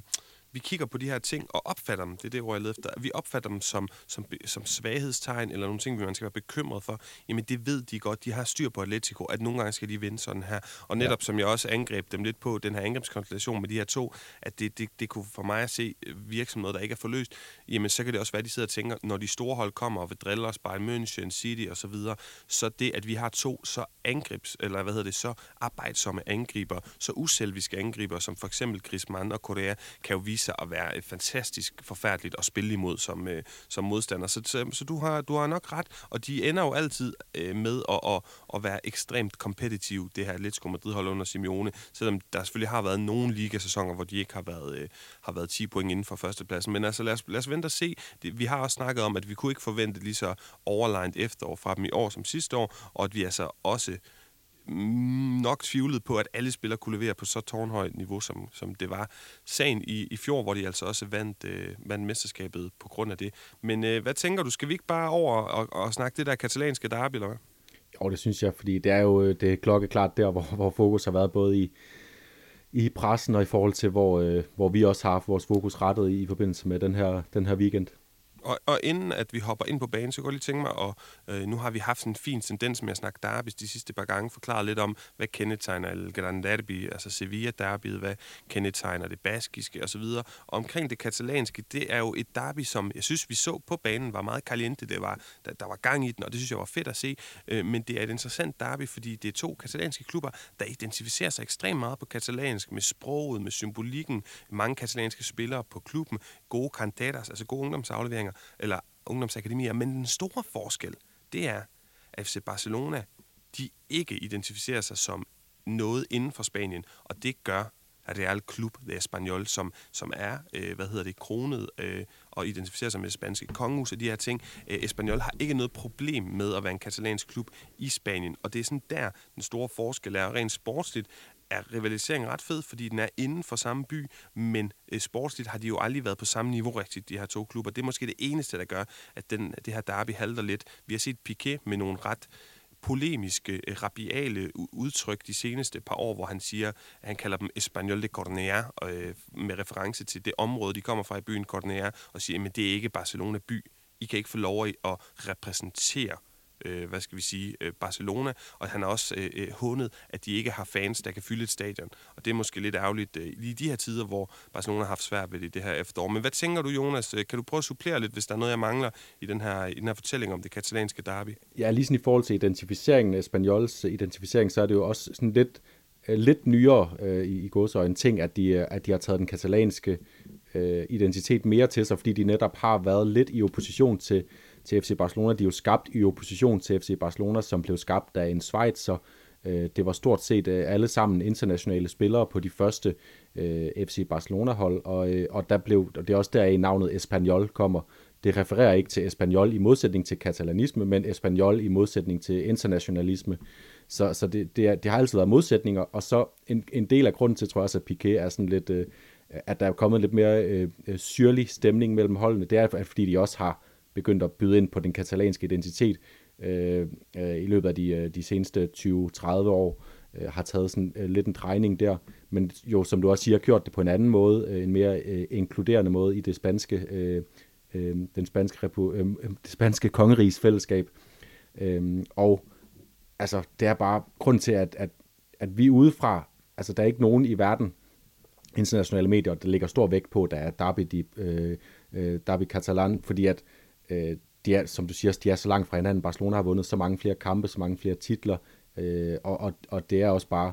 vi kigger på de her ting og opfatter dem, det er det ord, jeg leder efter, vi opfatter dem som, som, som svaghedstegn, eller nogle ting, man skal være bekymret for, jamen det ved de godt, de har styr på Atletico, at nogle gange skal de vinde sådan her. Og netop ja. som jeg også angreb dem lidt på, den her angrebskonstellation med de her to, at det, det, det kunne for mig at se virke som noget, der ikke er forløst, jamen så kan det også være, at de sidder og tænker, når de store hold kommer og vil drille os, Bayern München, City og så videre, så det, at vi har to så angrebs, eller hvad hedder det, så arbejdsomme angriber, så uselviske angriber, som for eksempel Chris Mann og Korea, kan jo vise sig at være fantastisk forfærdeligt at spille imod som, øh, som modstander. Så, så, så du, har, du har nok ret, og de ender jo altid øh, med at, at, at være ekstremt kompetitive, det her Atletico Madrid-hold under Simeone, selvom der selvfølgelig har været nogle ligasæsoner, hvor de ikke har været, øh, har været 10 point inden for førstepladsen. Men altså lad os, lad os vente og se. Det, vi har også snakket om, at vi kunne ikke forvente lige så overlined efterår fra dem i år som sidste år, og at vi altså også Mm, nok tvivlet på, at alle spillere kunne levere på så tårnhøjt niveau, som, som det var sagen i, i fjor, hvor de altså også vandt, øh, vandt mesterskabet på grund af det. Men øh, hvad tænker du? Skal vi ikke bare over og, og snakke det der katalanske derby, eller hvad? Jo, det synes jeg, fordi det er jo øh, det er klokkeklart der, hvor, hvor fokus har været både i, i pressen og i forhold til, hvor, øh, hvor vi også har haft vores fokus rettet i, i forbindelse med den her, den her weekend. Og, og inden at vi hopper ind på banen, så går jeg lige tænke mig, og øh, nu har vi haft en fin tendens med at snakke derbys de sidste par gange, forklare lidt om, hvad kendetegner El Gran Derby, altså Sevilla derbyet, hvad kendetegner det baskiske osv. Og omkring det katalanske, det er jo et derby, som jeg synes, vi så på banen, var meget caliente, det var, der, der var gang i den, og det synes jeg var fedt at se. Øh, men det er et interessant derby, fordi det er to katalanske klubber, der identificerer sig ekstremt meget på katalansk, med sproget, med symbolikken, mange katalanske spillere på klubben, gode kandidater, altså gode ungdomsafleveringer, eller ungdomsakademier, men den store forskel, det er, at FC Barcelona, de ikke identificerer sig som noget inden for Spanien, og det gør Real Club de Espanyol, som, som er, øh, hvad hedder det, kronet øh, og identificerer sig med det spanske kongehus og de her ting. Øh, Espanyol har ikke noget problem med at være en katalansk klub i Spanien, og det er sådan der, den store forskel er rent sportsligt, er rivaliseringen ret fed, fordi den er inden for samme by, men øh, sportsligt har de jo aldrig været på samme niveau rigtigt, de her to klubber. Det er måske det eneste, der gør, at den, det her derby halter lidt. Vi har set Piquet med nogle ret polemiske, øh, rabiale udtryk de seneste par år, hvor han siger, at han kalder dem Espanyol de Cornea, øh, med reference til det område, de kommer fra i byen Cornea, og siger, at det er ikke Barcelona by. I kan ikke få lov at repræsentere øh, hvad skal vi sige, øh, Barcelona, og han har også øh, øh, hånet, at de ikke har fans, der kan fylde et stadion. Og det er måske lidt ærgerligt øh, lige i de her tider, hvor Barcelona har haft svært ved det, det her efterår. Men hvad tænker du, Jonas? Øh, kan du prøve at supplere lidt, hvis der er noget, jeg mangler i den her, i den her fortælling om det katalanske derby? Ja, lige sådan i forhold til identificeringen, øh, Spaniols identificering, så er det jo også sådan lidt, lidt nyere øh, i, i godsøjne ting, at de, at de har taget den katalanske øh, identitet mere til sig, fordi de netop har været lidt i opposition til til FC Barcelona. De er jo skabt i opposition til FC Barcelona, som blev skabt af en Schweizer, Øh, det var stort set øh, alle sammen internationale spillere på de første øh, FC Barcelona-hold, og, øh, og, der blev, og det er også der, i navnet Espanyol kommer. Det refererer ikke til Espanyol i modsætning til katalanisme, men Espanyol i modsætning til internationalisme. Så, så det, det, er, det har altid været modsætninger, og så en, en del af grunden til, tror jeg også, at Piqué er sådan lidt, øh, at der er kommet lidt mere øh, øh syrlig stemning mellem holdene, det er, fordi de også har begyndt at byde ind på den katalanske identitet øh, øh, i løbet af de, øh, de seneste 20-30 år, øh, har taget sådan øh, lidt en drejning der, men jo, som du også siger, gjort det på en anden måde, øh, en mere øh, inkluderende måde i det spanske, øh, øh, den spanske, repu, øh, øh det spanske kongeriges fællesskab. Øh, og altså, det er bare grund til, at, at, at vi udefra, altså der er ikke nogen i verden, internationale medier, der lægger stor vægt på, der er Derby, de, øh, øh, Derby Catalan, fordi at øh, de er, som du siger, de er så langt fra hinanden. Barcelona har vundet så mange flere kampe, så mange flere titler, øh, og, og, og det er også bare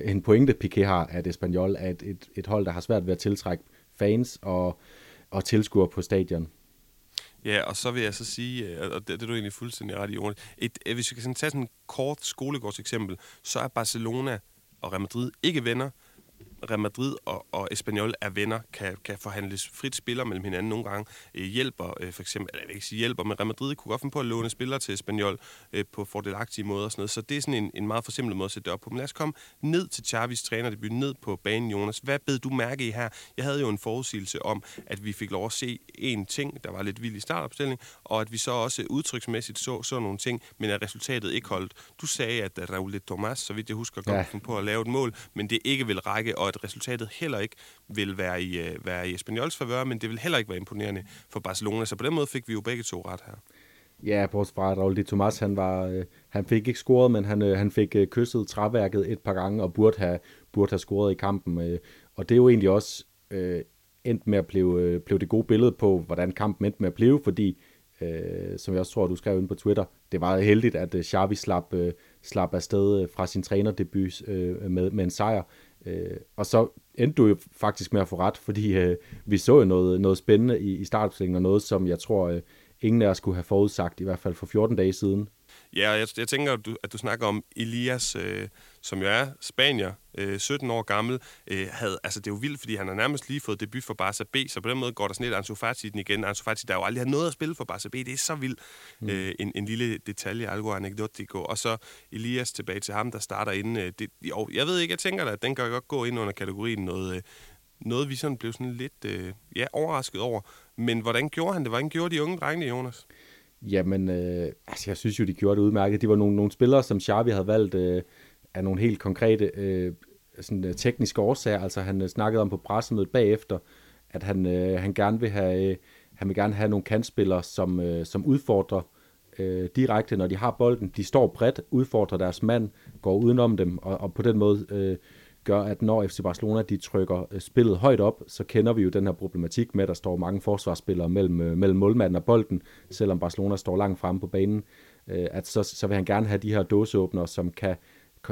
en pointe, Piqué har, at Espanyol er et, et, et hold, der har svært ved at tiltrække fans og, og tilskuere på stadion. Ja, og så vil jeg så sige, øh, og det, det er du egentlig fuldstændig ret i, Jonas, et, øh, hvis vi kan sådan tage sådan et kort skolegårdseksempel, så er Barcelona og Real Madrid ikke venner, Real Madrid og, og Espanyol er venner, kan, kan forhandles frit spiller mellem hinanden nogle gange, øh, hjælper øh, for eksempel, eller jeg vil ikke sige hjælper, men Real Madrid kunne godt finde på at låne spillere til Espanyol øh, på fordelagtige måder og sådan noget, så det er sådan en, en meget forsimplet måde at sætte det op på. Men lad os komme ned til Chavis trænerdebut, ned på banen, Jonas. Hvad bed du mærke i her? Jeg havde jo en forudsigelse om, at vi fik lov at se en ting, der var lidt vild i startopstillingen, og at vi så også udtryksmæssigt så, så nogle ting, men at resultatet ikke holdt. Du sagde, at Raul de Tomas, så vidt jeg husker, godt ja. på at lave et mål, men det ikke vil række, og at resultatet heller ikke vil være i, uh, være i Espanyols favør, men det vil heller ikke være imponerende for Barcelona. Så på den måde fik vi jo begge to ret her. Ja, bortset fra, at Raul de Tomas, han, var, øh, han fik ikke scoret, men han, øh, han fik øh, kysset træværket et par gange, og burde have, burde have scoret i kampen. Øh, og det er jo egentlig også øh, endt med at blive, øh, blive det gode billede på, hvordan kampen endte med at blive, fordi, øh, som jeg også tror, du skrev ind på Twitter, det var heldigt, at øh, Xavi slap, øh, slap afsted øh, fra sin trænerdebut øh, med, med en sejr. Øh, og så endte du jo faktisk med at få ret, fordi øh, vi så jo noget, noget spændende i, i startopstillingen, og noget, som jeg tror, øh, ingen af os kunne have forudsagt, i hvert fald for 14 dage siden. Ja, jeg, jeg tænker, at du, at du snakker om Elias, øh, som jo er spanier, øh, 17 år gammel. Øh, havde, altså, det er jo vildt, fordi han har nærmest lige fået debut for Barca B, så på den måde går der sådan lidt Ansu Fati den igen. Ansu Fati, der jo aldrig har noget at spille for Barca B, det er så vildt. Mm. Øh, en, en lille detalje, algo anekdotico. Og så Elias tilbage til ham, der starter inden. Øh, det, jo, jeg ved ikke, jeg tænker da, at den kan godt gå ind under kategorien noget... Øh, noget, vi sådan blev sådan lidt øh, ja, overrasket over. Men hvordan gjorde han det? Hvordan gjorde de unge drenge Jonas? Jamen, øh, altså jeg synes jo, de gjorde det udmærket. De var nogle, nogle spillere, som Xavi havde valgt øh, af nogle helt konkrete øh, sådan, øh, tekniske årsager. Altså han øh, snakkede om på pressemødet bagefter, at han, øh, han gerne vil have, øh, han vil gerne have nogle kantspillere, som, øh, som udfordrer øh, direkte, når de har bolden. De står bredt, udfordrer deres mand, går udenom dem, og, og på den måde øh, gør, at når FC Barcelona de trykker øh, spillet højt op, så kender vi jo den her problematik med, at der står mange forsvarsspillere mellem, øh, mellem målmanden og bolden, selvom Barcelona står langt fremme på banen, øh, at så, så vil han gerne have de her dåseåbnere, som kan,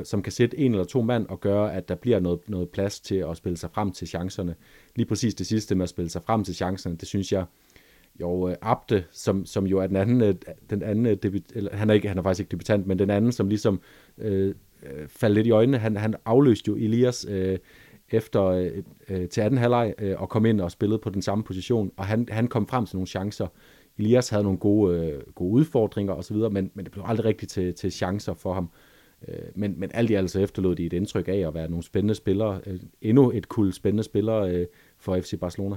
som kan sætte en eller to mand og gøre, at der bliver noget, noget plads til at spille sig frem til chancerne. Lige præcis det sidste med at spille sig frem til chancerne, det synes jeg, jo, øh, Abde, som, som jo er den anden, øh, den anden øh, debut, eller han er, ikke, han er faktisk ikke debutant, men den anden, som ligesom øh, faldt lidt i øjnene. Han, han afløste jo Elias øh, efter øh, til anden halvleg øh, og kom ind og spillede på den samme position, og han, han kom frem til nogle chancer. Elias havde nogle gode, øh, gode udfordringer osv., men, men det blev aldrig rigtigt til, til chancer for ham. Øh, Øh, men, men alt i alt så efterlod de et indtryk af at være nogle spændende spillere. Øh, endnu et kul spændende spillere øh, for FC Barcelona.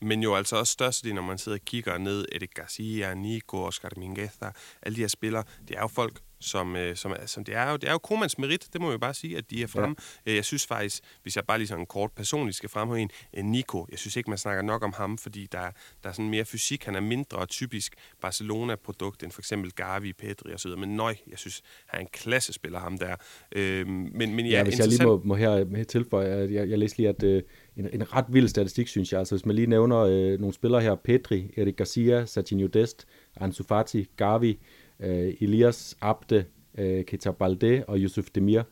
Men jo altså også størstedelen, når man sidder og kigger ned, Erik Garcia, Nico, Oscar Mingueza, alle de her spillere, det er jo folk, som, øh, som, som det er jo, det er jo Komans merit, det må jeg bare sige, at de er frem. Ja. Øh, jeg synes faktisk, hvis jeg bare lige sådan kort personligt skal fremhæve en, en Nico, jeg synes ikke, man snakker nok om ham, fordi der, der er sådan mere fysik, han er mindre typisk Barcelona-produkt end for eksempel Gavi, Pedri og så videre. Men nøj, jeg synes, han er en klassespiller, ham der. Øh, men, men ja, ja, hvis jeg lige må, må her tilføje, jeg, jeg, jeg læste lige, at øh, en, en ret vild statistik, synes jeg. Altså hvis man lige nævner øh, nogle spillere her, Pedri, Erik Garcia, Satinho Dest, Ansu Fati, Gavi, øh, Elias Abde, øh, Keita Balde og Yusuf Demir.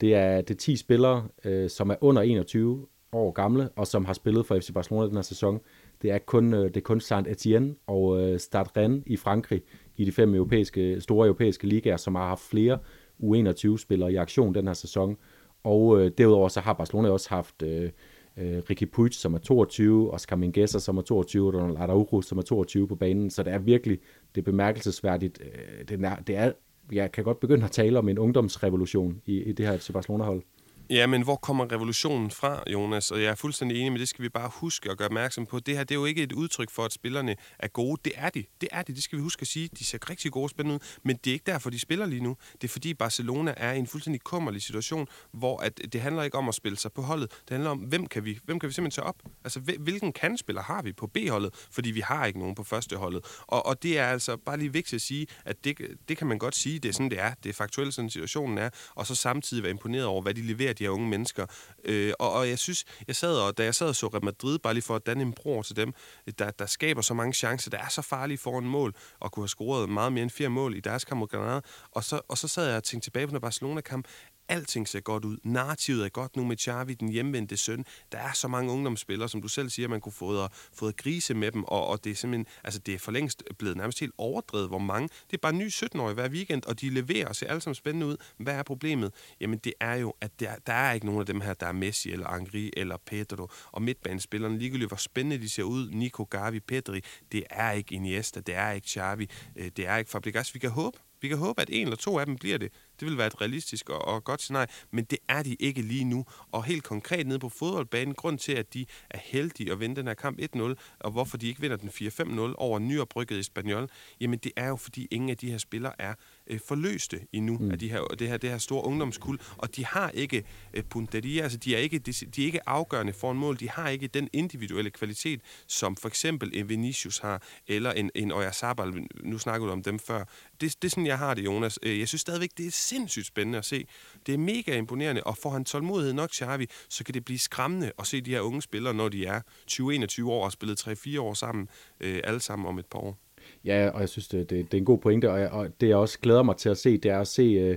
Det er, det er 10 spillere, øh, som er under 21 år gamle, og som har spillet for FC Barcelona den her sæson. Det er kun, øh, det er kun Saint-Etienne og øh, Stade Rennes i Frankrig, i de fem europæiske, store europæiske ligaer, som har haft flere U21-spillere i aktion den her sæson. Og øh, derudover så har Barcelona også haft øh, øh, Ricky Puig, som er 22, Oscar Mingueza, som er 22, og Ronald Araujo, som er 22 på banen. Så det er virkelig det er bemærkelsesværdigt. Øh, det, er, det er, jeg kan godt begynde at tale om en ungdomsrevolution i, i det her FC Barcelona-hold. Ja, men hvor kommer revolutionen fra, Jonas? Og jeg er fuldstændig enig, men det skal vi bare huske at gøre opmærksom på. Det her det er jo ikke et udtryk for, at spillerne er gode. Det er de. Det er de. Det skal vi huske at sige. De ser rigtig gode spændende ud, men det er ikke derfor, de spiller lige nu. Det er fordi Barcelona er i en fuldstændig kummerlig situation, hvor at det handler ikke om at spille sig på holdet. Det handler om, hvem kan vi, hvem kan vi simpelthen tage op? Altså, hvilken kandspiller har vi på B-holdet? Fordi vi har ikke nogen på første holdet. Og, og det er altså bare lige vigtigt at sige, at det, det kan man godt sige, det er sådan, det er. Det er faktuelt sådan, situationen er. Og så samtidig være imponeret over, hvad de leverer de her unge mennesker. Øh, og, og jeg synes, jeg sad og, da jeg sad og så Real Madrid, bare lige for at danne en bror til dem, der, der skaber så mange chancer, der er så farlige foran mål, og kunne have scoret meget mere end fire mål i deres kamp mod Granada. Og så, og så sad jeg og tænkte tilbage på den Barcelona-kamp, Alting ser godt ud. Narrativet er godt nu med Xavi, den hjemvendte søn. Der er så mange ungdomsspillere, som du selv siger, man kunne få få grise med dem, og, og det er simpelthen, altså det er for længst blevet nærmest helt overdrevet, hvor mange. Det er bare ny 17-årige hver weekend, og de leverer og ser alle sammen spændende ud. Hvad er problemet? Jamen det er jo, at der, der er ikke nogen af dem her, der er Messi eller Angri eller Pedro, og midtbanespillerne, ligegyldigt hvor spændende de ser ud, Nico, Gavi, Pedri, det er ikke Iniesta, det er ikke Xavi, øh, det er ikke Fabregas. Vi kan håbe, vi kan håbe, at en eller to af dem bliver det. Det vil være et realistisk og, og godt scenarie, men det er de ikke lige nu. Og helt konkret nede på fodboldbanen, grund til, at de er heldige at vinde den her kamp 1-0, og hvorfor de ikke vinder den 4-5-0 over nyoprykket i Spaniol, jamen det er jo, fordi ingen af de her spillere er øh, forløste endnu mm. af de her, det, her, det her store ungdomskuld, og de har ikke øh, punteria, altså de er ikke, de, de er ikke afgørende for en mål, de har ikke den individuelle kvalitet, som for eksempel en Vinicius har, eller en, en Oyarzabal, nu snakkede du om dem før. Det, det er sådan, jeg har det, Jonas. Øh, jeg synes stadigvæk, det er sindssygt spændende at se. Det er mega imponerende, og får han tålmodighed nok, Xavi, så kan det blive skræmmende at se de her unge spillere, når de er 20-21 år og spillet 3-4 år sammen, øh, alle sammen om et par år. Ja, og jeg synes, det, det, det er en god pointe, og, jeg, og det jeg også glæder mig til at se, det er at se, øh,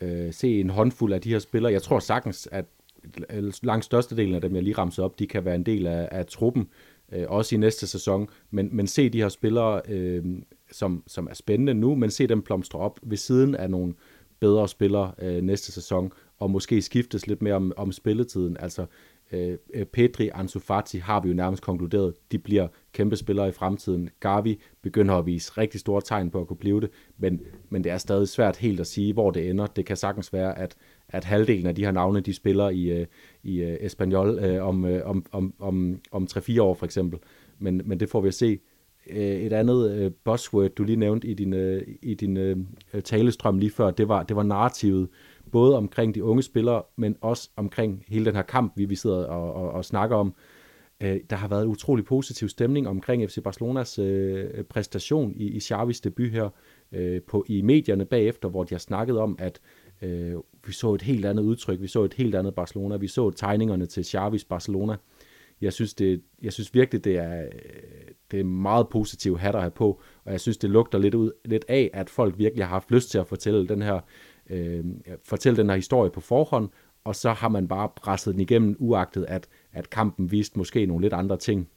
øh, se en håndfuld af de her spillere. Jeg tror sagtens, at langt størstedelen af dem, jeg lige ramser op, de kan være en del af, af truppen, øh, også i næste sæson, men, men se de her spillere, øh, som, som er spændende nu, men se dem plomstre op ved siden af nogle bedre spillere øh, næste sæson, og måske skiftes lidt mere om, om spilletiden. Altså, Øh, øh, Pedri, Ansu Fati har vi jo nærmest konkluderet, de bliver kæmpe spillere i fremtiden. Gavi begynder at vise rigtig store tegn på at kunne blive det, men, men det er stadig svært helt at sige, hvor det ender. Det kan sagtens være, at, at halvdelen af de her navne, de spiller i, øh, i uh, Espanyol om, om, om, om, om 3-4 år for eksempel. Men, men det får vi at se. Et andet buzzword, du lige nævnte i din, i din talestrøm lige før, det var, det var narrativet både omkring de unge spillere, men også omkring hele den her kamp, vi, vi sidder og, og, og snakker om. Øh, der har været utrolig positiv stemning omkring FC Barcelonas øh, præstation i, i Xavis debut her øh, på, i medierne bagefter, hvor de har snakket om, at øh, vi så et helt andet udtryk, vi så et helt andet Barcelona, vi så tegningerne til Xavis Barcelona. Jeg synes, det, jeg synes virkelig, det er, det er meget positive hat at have på, og jeg synes, det lugter lidt, ud, lidt af, at folk virkelig har haft lyst til at fortælle den her øh, fortælle den her historie på forhånd, og så har man bare presset den igennem, uagtet at, at kampen viste måske nogle lidt andre ting.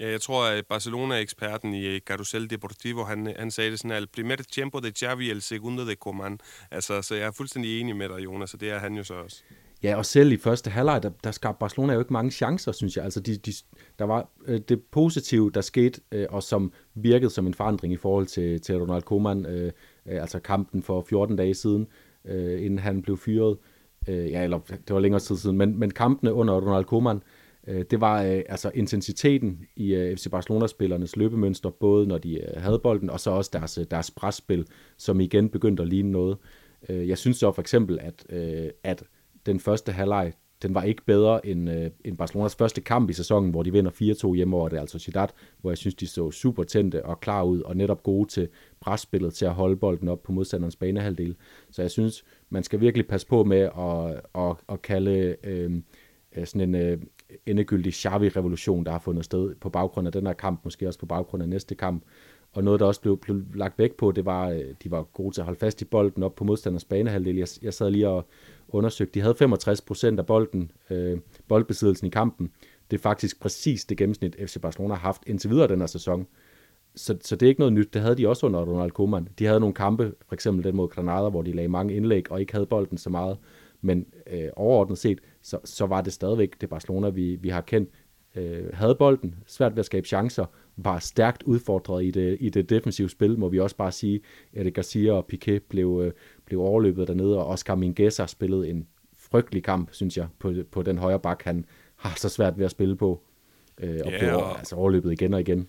Ja, jeg tror, at Barcelona-eksperten i Carusel Deportivo, han, han sagde det sådan, at primer tiempo de Xavi, el segundo de Coman. Altså, så jeg er fuldstændig enig med dig, Jonas, og det er han jo så også. Ja, og selv i første halvleg, der, der skabte Barcelona jo ikke mange chancer, synes jeg. Altså, de, de, der var øh, det positive, der skete, øh, og som virkede som en forandring i forhold til, til Ronald Koeman, øh, øh, altså kampen for 14 dage siden, øh, inden han blev fyret. Øh, ja, eller det var længere tid siden, men, men kampene under Ronald Koeman, øh, det var øh, altså intensiteten i øh, FC Barcelona-spillernes løbemønster, både når de øh, havde bolden, og så også deres, øh, deres presspil, som igen begyndte at ligne noget. Øh, jeg synes så for eksempel, at, øh, at den første halvleg, den var ikke bedre end, øh, end Barcelonas første kamp i sæsonen, hvor de vinder 4-2 hjemme over det, altså Ciudad, hvor jeg synes, de så super tændte og klar ud, og netop gode til presspillet, til at holde bolden op på modstanderens banehalvdel. Så jeg synes, man skal virkelig passe på med at, at, at kalde øh, øh sådan en øh, endegyldig Xavi-revolution, der har fundet sted på baggrund af den her kamp, måske også på baggrund af næste kamp. Og noget, der også blev, blev lagt væk på, det var, øh, de var gode til at holde fast i bolden op på modstanders banehalvdel. Jeg, jeg sad lige og undersøgte, de havde 65 procent af bolden, øh, boldbesiddelsen i kampen. Det er faktisk præcis det gennemsnit, FC Barcelona har haft indtil videre den her sæson. så, så det er ikke noget nyt. Det havde de også under Ronald Koeman. De havde nogle kampe, for eksempel den mod Granada, hvor de lagde mange indlæg og ikke havde bolden så meget. Men øh, overordnet set, så, så var det stadigvæk det Barcelona, vi, vi har kendt. Øh, havde bolden, svært ved at skabe chancer, var stærkt udfordret i det, i det defensive spil, må vi også bare sige. Eric Garcia og Piquet blev, øh, blev overløbet dernede, og Oscar Mingueza spillede en frygtelig kamp, synes jeg, på, på den højre bak, han har så svært ved at spille på, øh, og ja, blev og... altså overløbet igen og igen.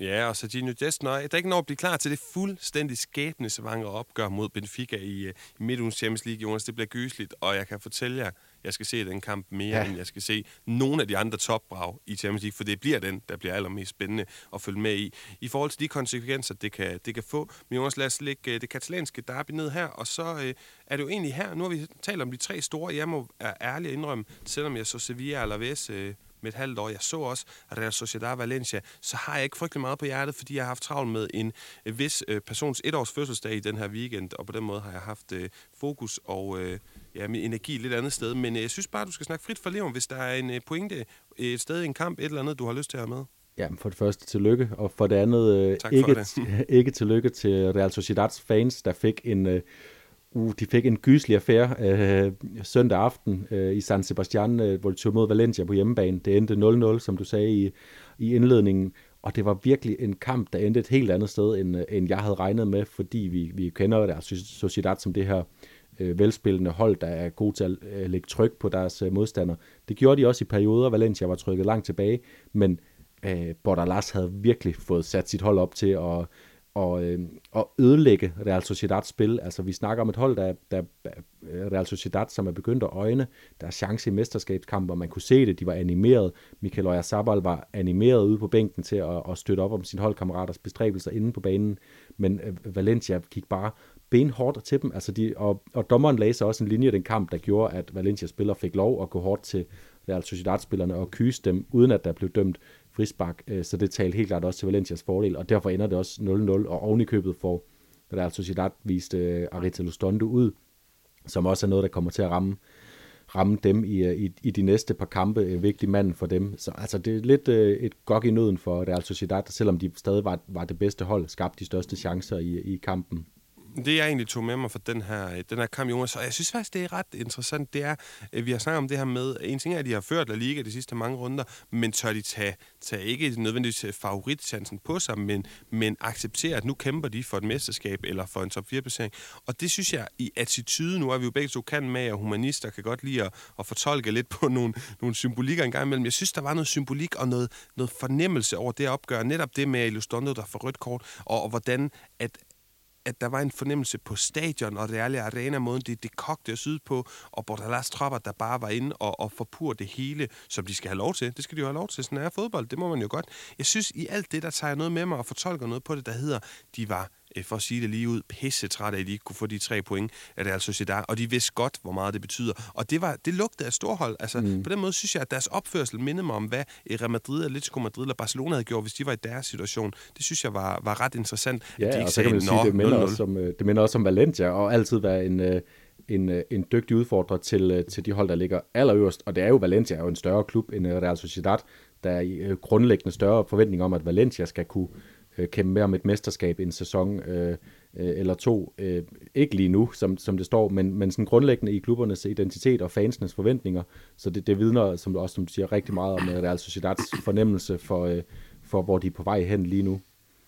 Ja, og Serginho Dest, når der ikke når at blive klar til det fuldstændig skæbnesvangre opgør mod Benfica i, øh, i midtugens Champions League, Jonas. Det bliver gysligt, og jeg kan fortælle jer, jeg skal se den kamp mere, ja. end jeg skal se nogle af de andre topbrag i Champions League, for det bliver den, der bliver allermest spændende at følge med i. I forhold til de konsekvenser, det kan, det kan få. Men Jonas, lad os lægge øh, det katalanske derby ned her, og så øh, er det jo egentlig her, nu har vi talt om de tre store, jeg må være ærlig indrømme, selvom jeg så Sevilla Alaves øh, med et halvt år. Jeg så også Real Sociedad Valencia. Så har jeg ikke frygtelig meget på hjertet, fordi jeg har haft travlt med en øh, vis øh, persons etårs fødselsdag i den her weekend, og på den måde har jeg haft øh, fokus og øh, ja, min energi et lidt andet sted. Men øh, jeg synes bare, du skal snakke frit for leven, hvis der er en øh, pointe et sted i en kamp, et eller andet, du har lyst til at have med. Ja, for det første tillykke, og for det andet øh, ikke, det. ikke tillykke til Real Sociedads fans, der fik en... Øh, Uh, de fik en gyselig affære øh, søndag aften øh, i San Sebastian, øh, hvor de tog mod Valencia på hjemmebane. Det endte 0-0, som du sagde i, i indledningen. Og det var virkelig en kamp, der endte et helt andet sted, end, end jeg havde regnet med, fordi vi, vi kender deres Sociedad som det her øh, Øh, velspillende hold, der er god til at øh, lægge tryk på deres øh, modstandere. Det gjorde de også i perioder. Valencia var trykket langt tilbage, men øh, Bordalas havde virkelig fået sat sit hold op til at og, øh, og ødelægge Real Sociedads spil. Altså vi snakker om et hold, der, der øh, Real Sociedad, som er begyndt at øjne deres chance i mesterskabskamp, og man kunne se det, de var animeret. Michael Oyarzabal var animeret ude på bænken til at, at støtte op om sin holdkammeraters bestræbelser inde på banen, men øh, Valencia gik bare benhårdt til dem, altså de, og, og dommeren lagde sig også en linje i den kamp, der gjorde, at Valencia spiller fik lov at gå hårdt til Real Sociedad-spillerne og kyse dem, uden at der blev dømt frispark, øh, så det talte helt klart også til Valencias fordel, og derfor ender det også 0-0, og ovenikøbet i får Real Sociedad viste øh, Arita Lustondo ud, som også er noget, der kommer til at ramme ramme dem i, øh, i, i de næste par kampe, en vigtig mand for dem. Så altså, det er lidt øh, et gok i nøden for Real Sociedad, selvom de stadig var, var det bedste hold, skabte de største chancer i, i kampen det jeg egentlig tog med mig fra den her, øh, den her kamp, Jonas, og jeg synes faktisk, det er ret interessant, det er, at vi har snakket om det her med, en ting er, at de har ført La Liga de sidste mange runder, men tør de tage, tage ikke nødvendigvis øh, favoritchancen på sig, men, men acceptere, at nu kæmper de for et mesterskab eller for en top 4-placering. Og det synes jeg i attitude, nu er vi jo begge to kan med, og humanister kan godt lide at, at fortolke lidt på nogle, nogle symbolikker en gang imellem. Jeg synes, der var noget symbolik og noget, noget fornemmelse over det opgør. Netop det med Ilustondo, der får rødt kort, og, og hvordan at, at der var en fornemmelse på stadion og Real Arena, måden det, det kogte og syd på, og Bordalas tropper, der bare var inde og, og forpur det hele, som de skal have lov til. Det skal de jo have lov til, sådan er fodbold, det må man jo godt. Jeg synes, i alt det, der tager jeg noget med mig og fortolker noget på det, der hedder, de var for at sige det lige ud, pisse træt af, at de ikke kunne få de tre point af Real Sociedad, og de vidste godt, hvor meget det betyder. Og det, var, det lugtede af storhold. Altså, mm. På den måde synes jeg, at deres opførsel mindede mig om, hvad Real Madrid, Atletico Madrid eller Barcelona havde gjort, hvis de var i deres situation. Det synes jeg var, var ret interessant. Ja, de ikke og så kan man sige, det minder, også om, øh, det minder også om Valencia, og altid være en, øh, en, en dygtig udfordrer til, til de hold, der ligger allerøverst. Og det er jo, Valencia er jo en større klub end Real Sociedad. Der er grundlæggende større forventning om, at Valencia skal kunne øh, kæmpe med om et mesterskab i en sæson øh, øh, eller to. Øh, ikke lige nu, som, som det står, men, men sådan grundlæggende i klubbernes identitet og fansenes forventninger. Så det, det vidner, som du også som du siger, rigtig meget om Real Sociedads fornemmelse for, øh, for, hvor de er på vej hen lige nu.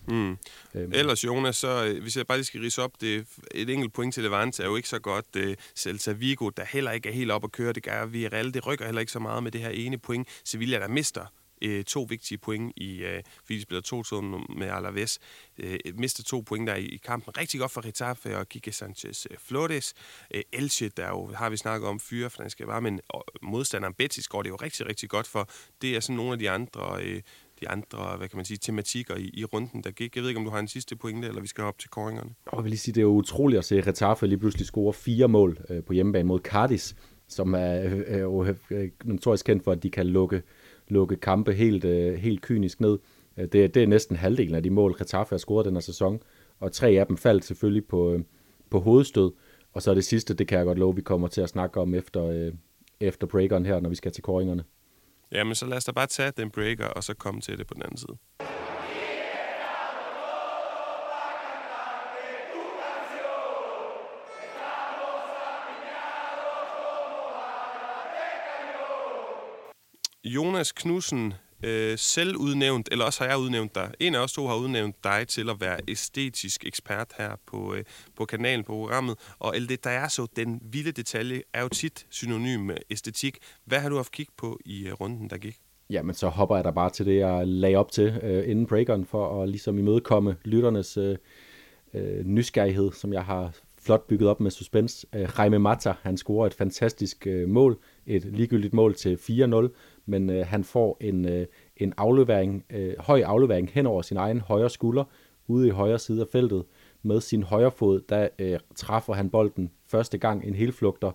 Mm. Øhm. Ellers, Jonas, så øh, hvis jeg bare lige skal rise op, det, et enkelt point til Levante er jo ikke så godt. Det, Celta Vigo, der heller ikke er helt op at køre, det gør Villarreal, det rykker heller ikke så meget med det her ene point. Sevilla, der mister øh, to vigtige point, i, øh, fordi de spiller 2-2 med Alaves. Øh, mister to point der i, i kampen. Rigtig godt for Retafe og Kike Sanchez øh, Flores. Øh, Elche, der jo har vi snakket om fyre, for den skal være, men modstanderen Betis går det jo rigtig, rigtig godt for. Det er sådan nogle af de andre... Øh, de andre, hvad kan man sige, tematikker i, i runden, der gik. Jeg ved ikke, om du har en sidste pointe, eller vi skal op til koringerne. Jeg vil lige sige, det er utroligt at se Retaffe lige pludselig score fire mål øh, på hjemmebane mod Cardis, som er øh øh, øh, øh, notorisk kendt for, at de kan lukke lukke kampe helt, øh, helt kynisk ned. Øh, det, det er næsten halvdelen af de mål, Getafe har scoret den her sæson, og tre af dem faldt selvfølgelig på, øh, på hovedstød. Og så det sidste, det kan jeg godt love, vi kommer til at snakke om efter, øh, efter breakeren her, når vi skal til koringerne. Jamen, så lad os da bare tage den breaker, og så komme til det på den anden side. Jonas Knudsen, øh, selv udnævnt, eller også har jeg udnævnt dig. En af os to har udnævnt dig til at være æstetisk ekspert her på, øh, på kanalen, på programmet. Og alt det, der er så, den vilde detalje, er jo tit synonym med æstetik. Hvad har du haft kig på i øh, runden, der gik? Jamen, så hopper jeg da bare til det, jeg lagde op til øh, inden breakeren, for at ligesom imødekomme lytternes øh, øh, nysgerrighed, som jeg har flot bygget op med suspense. Øh, Jaime Mata, han scorer et fantastisk øh, mål, et ligegyldigt mål til 4-0, men øh, han får en, øh, en aflevering, øh, høj aflevering hen over sin egen højre skulder, ude i højre side af feltet. Med sin højre fod, der øh, træffer han bolden første gang en helflugter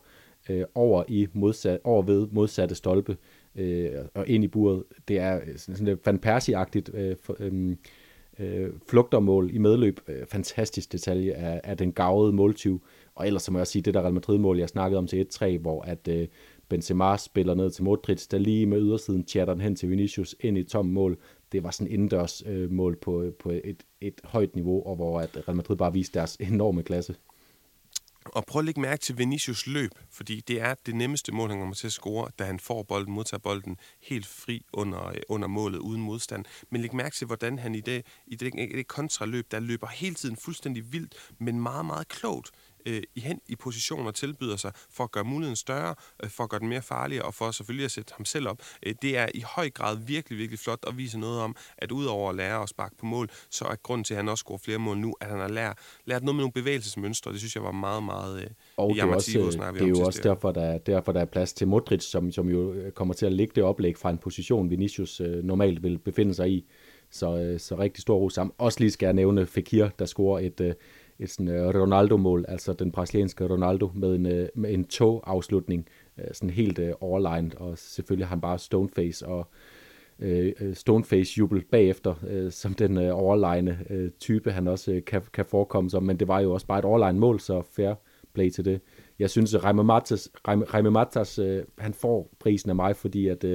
øh, over, i modsat, over ved modsatte stolpe øh, og ind i buret. Det er øh, sådan et Van Persie-agtigt øh, øh, øh, flugtermål i medløb. Øh, fantastisk detalje af, af den gavede måltyv. Og ellers så må jeg sige, det der Real Madrid-mål, jeg snakkede om til 1-3, hvor at øh, Benzema spiller ned til Modric, der lige med ydersiden chatter den hen til Vinicius ind i tom mål. Det var sådan indendørs øh, mål på, på et, et højt niveau, og hvor at Real Madrid bare viste deres enorme klasse. Og prøv at lægge mærke til Vinicius løb, fordi det er det nemmeste mål, han kommer til at score, da han får bolden, modtager bolden helt fri under, øh, under målet, uden modstand. Men læg mærke til, hvordan han i det, i det, i det kontraløb, der løber hele tiden fuldstændig vildt, men meget, meget klogt øh, i hen i positioner tilbyder sig for at gøre muligheden større, øh, for at gøre den mere farlig og for selvfølgelig at sætte ham selv op. Øh, det er i høj grad virkelig, virkelig flot at vise noget om, at udover at lære at sparke på mål, så er grunden til, at han også scorer flere mål nu, at han har lært, lært noget med nogle bevægelsesmønstre. Det synes jeg var meget, meget øh, og det er, også, det er jo også derfor der, derfor, der er plads til Modric, som, som jo øh, kommer til at lægge det oplæg fra en position, Vinicius øh, normalt vil befinde sig i. Så, øh, så rigtig stor ro sammen. Også lige skal jeg nævne Fekir, der scorer et, øh, et sådan, uh, Ronaldo-mål, altså den brasilianske Ronaldo med en, uh, med en tog-afslutning, uh, sådan helt uh, overlined, og selvfølgelig har han bare stoneface og uh, stoneface-jubel bagefter, uh, som den uh, overlegne uh, type, han også uh, kan, kan forekomme som, men det var jo også bare et overlegnet mål, så fair play til det. Jeg synes, at Raime Matas, Raime Matas uh, han får prisen af mig, fordi at, uh,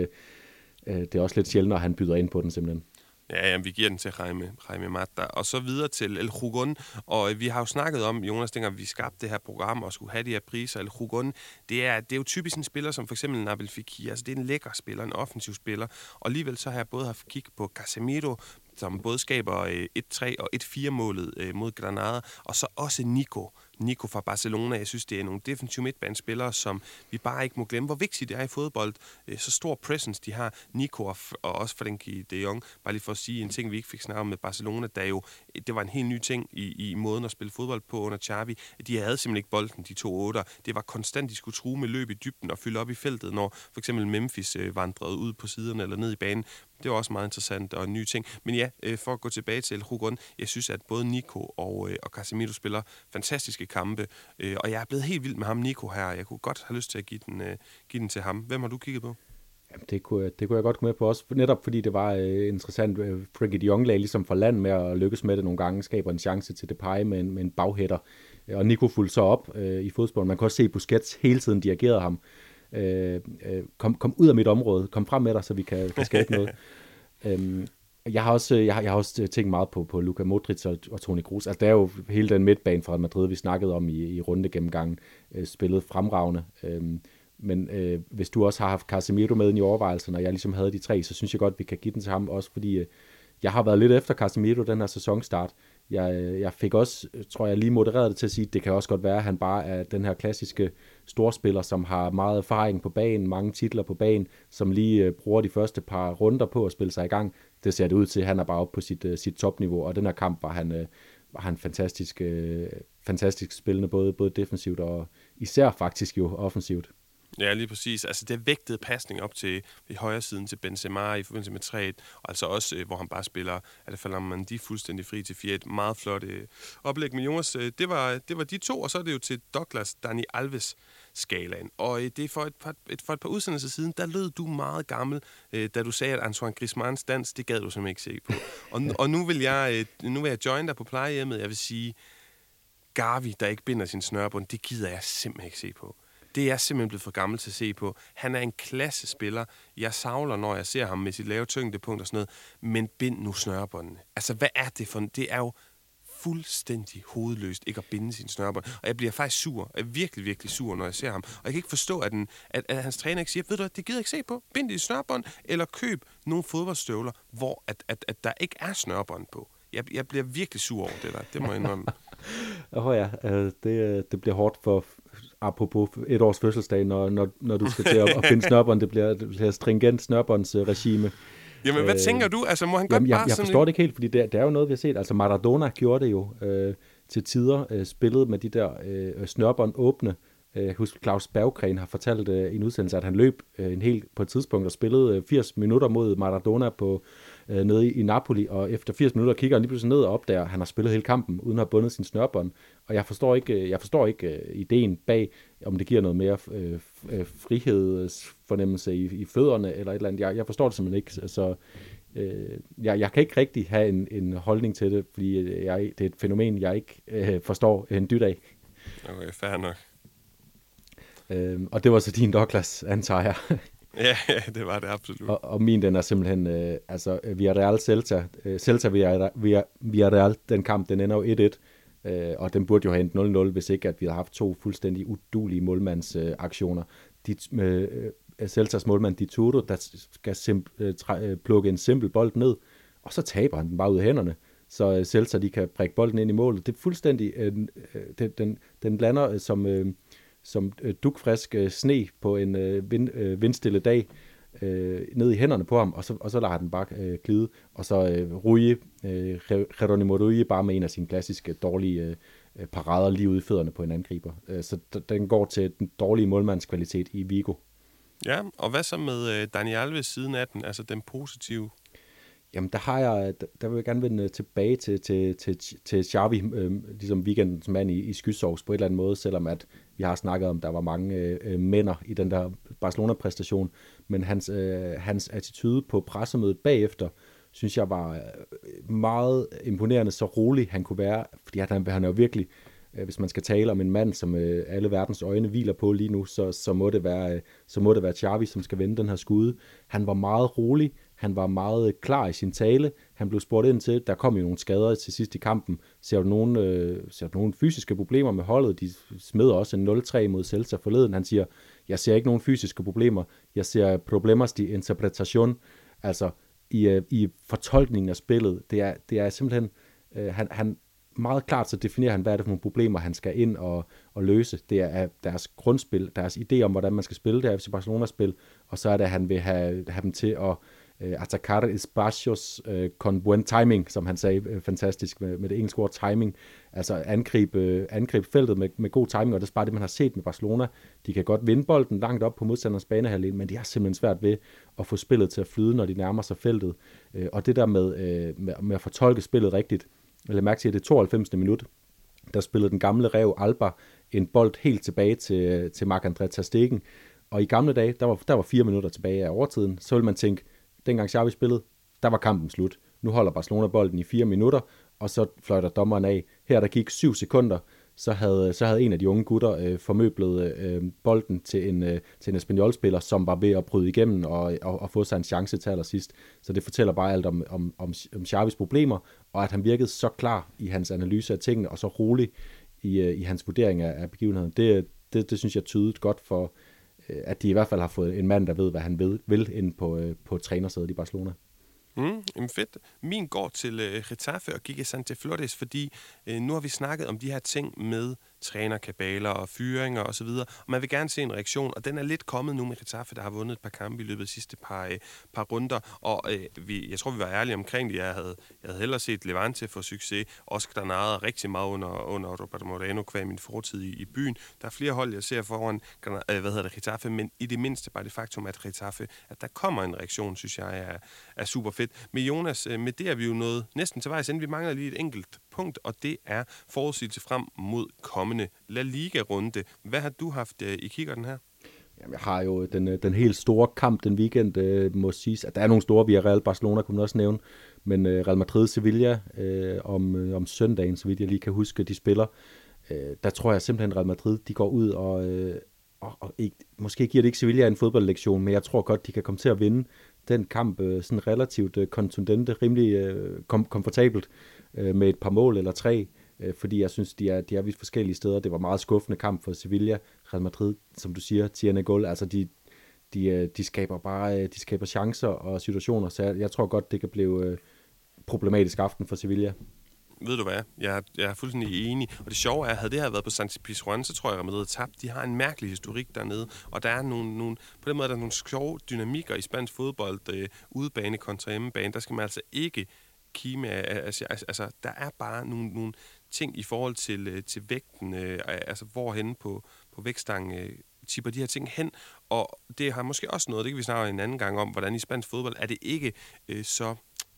uh, det er også lidt sjældent, at han byder ind på den simpelthen. Ja, jamen, vi giver den til Jaime, Jaime Mata. Og så videre til El Hugon. Og øh, vi har jo snakket om, Jonas, dengang vi skabte det her program og skulle have de her priser. El Hugon, det er, det er jo typisk en spiller som for eksempel Nabil Fekir. Altså, det er en lækker spiller, en offensiv spiller. Og alligevel så har jeg både haft kig på Casemiro, som både skaber øh, 1-3 og 1-4-målet øh, mod Granada, og så også Nico, Nico fra Barcelona. Jeg synes, det er nogle defensive midtbanespillere, som vi bare ikke må glemme, hvor vigtigt det er i fodbold. Øh, så stor presence de har, Nico og, og også Frenkie de Jong. Bare lige for at sige en ting, vi ikke fik snakket om med Barcelona, der jo, øh, det var en helt ny ting i, i måden at spille fodbold på under Xavi. De havde simpelthen ikke bolden, de to otter. Det var konstant, de skulle true med løb i dybden og fylde op i feltet, når for eksempel Memphis øh, vandrede ud på siderne eller ned i banen. Det var også meget interessant og en ny ting. Men ja, for at gå tilbage til Rugon, jeg synes, at både Nico og, og Casemiro spiller fantastiske kampe, øh, og jeg er blevet helt vild med ham, Nico, her. Jeg kunne godt have lyst til at give den, give den til ham. Hvem har du kigget på? Jamen, det, kunne, det kunne jeg godt komme med på også, netop fordi det var øh, interessant. Øh, Frankie de Jong lagde ligesom for land med at lykkes med det nogle gange, skaber en chance til Depay med en, med en baghætter. Og Nico fulgte så op øh, i fodbold. Man kan også se, at Busquets hele tiden dirigerede ham øh, kom, kom ud af mit område, kom frem med dig, så vi kan, kan skabe noget. øhm, jeg har også, jeg har, jeg har også tænkt meget på, på Luka Modric og, og Toni Kroos. Altså, der er jo hele den midtbane fra Madrid, vi snakkede om i, i runde gennemgangen, øh, spillet fremragende. Øhm, men øh, hvis du også har haft Casemiro med i overvejelserne, og jeg ligesom havde de tre, så synes jeg godt, vi kan give den til ham, også fordi øh, jeg har været lidt efter Casemiro den her sæsonstart. Jeg, øh, jeg fik også, tror jeg, lige modereret det til at sige, at det kan også godt være, at han bare er den her klassiske storspiller, som har meget erfaring på banen, mange titler på banen, som lige øh, bruger de første par runder på at spille sig i gang. Det ser det ud til, at han er bare oppe på sit, øh, sit topniveau, og den her kamp var han, var han fantastisk, fantastisk spillende, både, både defensivt og især faktisk jo offensivt. Ja, lige præcis. Altså, det vægtede pasning op til i højre siden til Benzema i forbindelse med 3 og altså også, øh, hvor han bare spiller, at det falder man de fuldstændig fri til 4 Meget flot øh, oplæg. Men Jonas, øh, det, var, det var de to, og så er det jo til Douglas Dani Alves skalaen. Og øh, det er for et par, et, for et par udsendelser siden, der lød du meget gammel, øh, da du sagde, at Antoine Griezmanns dans, det gad du simpelthen ikke se på. Og, og nu, vil jeg, øh, nu vil jeg join dig på plejehjemmet. Jeg vil sige, Gavi, der ikke binder sin snørbund, det gider jeg simpelthen ikke se på det er simpelthen blevet for gammel til at se på. Han er en klasse spiller. Jeg savler, når jeg ser ham med sit lave tyngdepunkt og sådan noget. Men bind nu snørebåndene. Altså, hvad er det for... en... Det er jo fuldstændig hovedløst ikke at binde sin snørbånd. Og jeg bliver faktisk sur. Jeg er virkelig, virkelig sur, når jeg ser ham. Og jeg kan ikke forstå, at, den, at, at hans træner ikke siger, ved du hvad, det gider jeg ikke se på. Bind dit snørbånd, eller køb nogle fodboldstøvler, hvor at, at, at der ikke er snørbånd på. Jeg, jeg bliver virkelig sur over det der. Det må jeg indrømme. Åh oh ja, øh, det, øh, det bliver hårdt for, apropos et års fødselsdag, når, når, når du skal til at, at finde snørbånd. Det bliver, det bliver stringent snørbåndsregime. Jamen, hvad øh, tænker du? Altså, må han godt jamen, jeg, bare jeg sådan... forstår det ikke helt, fordi det, det er jo noget, vi har set. Altså, Maradona gjorde det jo øh, til tider, øh, spillet med de der øh, snørbånd åbne. Øh, husk, Claus Berggren har fortalt øh, i en udsendelse, at han løb øh, en helt på et tidspunkt og spillede øh, 80 minutter mod Maradona på øh, nede i, i Napoli, og efter 80 minutter kigger han lige pludselig ned og opdager, at han har spillet hele kampen, uden at have bundet sin snørbånd. Og jeg forstår ikke, øh, jeg forstår ikke øh, ideen bag, om det giver noget mere øh, øh, frihedsfornemmelse i, i fødderne, eller et eller andet. Jeg, jeg forstår det simpelthen ikke. Så øh, jeg, jeg kan ikke rigtig have en, en holdning til det, fordi jeg, det er et fænomen, jeg ikke øh, forstår en dyt af. Okay, fair nok. Øh, og det var så din Douglas, antager jeg. Ja, ja, det var det absolut. Og, og min, den er simpelthen, øh, altså Villarreal Celta, øh, Celta Villarreal, Villarreal, den kamp, den ender jo 1-1, øh, og den burde jo have endt 0-0, hvis ikke, at vi havde haft to fuldstændig udulige målmandsaktioner. Øh, de, øh, Celtas målmand Dituro, der skal simp- øh, træ, øh, plukke en simpel bold ned, og så taber han den bare ud af hænderne så øh, Celta de kan prikke bolden ind i målet. Det er fuldstændig, øh, øh, den, den, den lander øh, som, øh, som øh, dukfrisk øh, sne på en øh, vind, øh, vindstille dag øh, ned i hænderne på ham, og så, og så lader den bare øh, glide. Og så øh, Rui, øh, Geronimo Rui, bare med en af sine klassiske dårlige øh, parader lige ude i fødderne på en angriber. Øh, så den går til den dårlige målmandskvalitet i Vigo. Ja, og hvad så med øh, Daniel Alves siden af den, altså den positive Jamen, der har jeg, der vil jeg gerne vende tilbage til, til, til, til Xavi, øh, ligesom weekendens mand i, i skysovs på et eller andet måde, selvom at vi har snakket om, der var mange øh, mænder i den der Barcelona-præstation, men hans, øh, hans attitude på pressemødet bagefter, synes jeg var øh, meget imponerende, så rolig han kunne være, fordi han, han er jo virkelig, øh, hvis man skal tale om en mand, som øh, alle verdens øjne hviler på lige nu, så, så, må det være, øh, så må det være Xavi, som skal vende den her skude. Han var meget rolig, han var meget øh, klar i sin tale. Han blev spurgt ind til, der kom jo nogle skader til sidst i kampen. Ser du nogle, øh, ser du nogle fysiske problemer med holdet? De smed også en 0-3 mod Celta forleden. Han siger, jeg ser ikke nogen fysiske problemer. Jeg ser problemer i interpretation. Altså i, øh, i fortolkningen af spillet. Det er, det er simpelthen, øh, han, han, meget klart så definerer han, hvad er det for nogle problemer, han skal ind og, og løse. Det er deres grundspil, deres idé om, hvordan man skal spille det her FC Barcelona-spil, og så er det, at han vil have, have dem til at øh, atacar espacios øh, con buen timing, som han sagde øh, fantastisk med, med det engelske ord timing, altså angribe, øh, angribe feltet med, med god timing, og det er bare det, man har set med Barcelona. De kan godt vinde bolden langt op på modstanderens banehalvdel, men de har simpelthen svært ved at få spillet til at flyde, når de nærmer sig feltet. Øh, og det der med, øh, med, med at fortolke spillet rigtigt, eller mærke til, at det er 92. minut, der spillede den gamle rev Alba en bold helt tilbage til, til Marc-André Ter Stegen, og i gamle dage, der var, der var fire minutter tilbage af overtiden, så ville man tænke, dengang Xavi spillede, der var kampen slut. Nu holder Barcelona bolden i fire minutter, og så fløjter dommeren af. Her der gik syv sekunder, så havde, så havde en af de unge gutter øh, formøblet øh, bolden til en, øh, til en espanjolspiller, som var ved at bryde igennem og, og, og få sig en chance til allersidst. Så det fortæller bare alt om, om, om, om Xavis problemer, og at han virkede så klar i hans analyse af tingene, og så rolig i, øh, i hans vurdering af, af begivenheden. Det, det, det synes jeg tydeligt godt for, Øh, Øh, at de i hvert fald har fået en mand, der ved, hvad han ved, vil ind på, øh, på trænersædet i Barcelona. Mm, jamen fedt. Min går til uh, Getafe og Gigi Santeflores, fordi øh, nu har vi snakket om de her ting med trænerkabaler og fyringer osv., og, og man vil gerne se en reaktion, og den er lidt kommet nu med Getafe, der har vundet et par kampe i løbet af de sidste par, øh, par runder, og øh, vi, jeg tror, vi var ærlige omkring det. Jeg havde, jeg havde hellere set Levante få succes. Oscar Granada rigtig meget under, under Roberto Moreno, kvæg min fortid i, i byen. Der er flere hold, jeg ser foran øh, hvad hedder det, Getafe, men i det mindste bare det faktum, at Getafe, at der kommer en reaktion, synes jeg er, er super fedt Men Jonas, øh, med det er vi jo nået næsten til vejs ende. Vi mangler lige et enkelt punkt, og det er forudsigelse frem mod kommende La Liga-runde. Hvad har du haft øh, i kigger her? Jamen, jeg har jo den, øh, den helt store kamp den weekend, øh, må siges, at der er nogle store, via Real Barcelona, kunne man også nævne, men øh, Real Madrid-Sevilla øh, om, øh, om søndagen, så vidt jeg lige kan huske, de spiller, øh, der tror jeg simpelthen, Real Madrid, de går ud og, øh, og, og ikke, måske giver det ikke Sevilla en fodboldlektion, men jeg tror godt, de kan komme til at vinde den kamp øh, sådan relativt øh, kontundente, rimelig øh, kom- komfortabelt øh, med et par mål eller tre, øh, fordi jeg synes, de er, de er vidt forskellige steder. Det var meget skuffende kamp for Sevilla, Real Madrid, som du siger, Tierne Gol, altså de, de, øh, de skaber bare øh, de skaber chancer og situationer, så jeg, jeg tror godt, det kan blive øh, problematisk aften for Sevilla ved du hvad, jeg, jeg er fuldstændig enig. Og det sjove er, at havde det her været på Santi Pizjuan, så tror jeg, at Madrid tabt. De har en mærkelig historik dernede, og der er nogle, nogle, på den måde er der nogle sjove dynamikker i spansk fodbold, øh, udebane kontra hjemmebane. Der skal man altså ikke kime af. Altså, altså, der er bare nogle, nogle ting i forhold til, øh, til vægten, øh, altså hvorhen på, på vægtstangen øh, tipper de her ting hen, og det har måske også noget, det kan vi snakke en anden gang om, hvordan i spansk fodbold er det ikke øh, så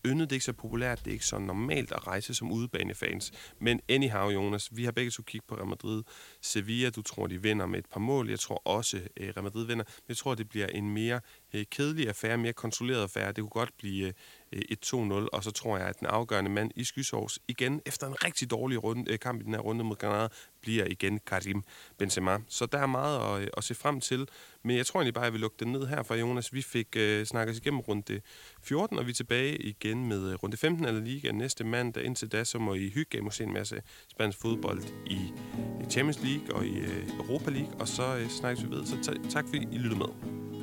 yndet, det er ikke så populært, det er ikke så normalt at rejse som udebanefans. Men anyhow, Jonas, vi har begge to kigget på Real Madrid. Sevilla, du tror, de vinder med et par mål. Jeg tror også, øh, Real Madrid vinder. Men jeg tror, det bliver en mere øh, kedelig affære, mere kontrolleret affære. Det kunne godt blive øh, Øh, 1-2-0, og så tror jeg, at den afgørende mand i Skysovs igen, efter en rigtig dårlig runde, øh, kamp i den her runde mod Granada, bliver igen Karim Benzema. Så der er meget at, øh, at se frem til. Men jeg tror egentlig bare, at jeg vil lukke den ned her for Jonas. Vi fik uh, snakket igennem runde 14, og vi er tilbage igen med runde 15 eller Liga næste mandag. Indtil da, så må I hygge jer se en masse spansk fodbold i Champions League og i uh, Europa League, og så uh, snakkes vi ved. Så tak fordi I lyttede med.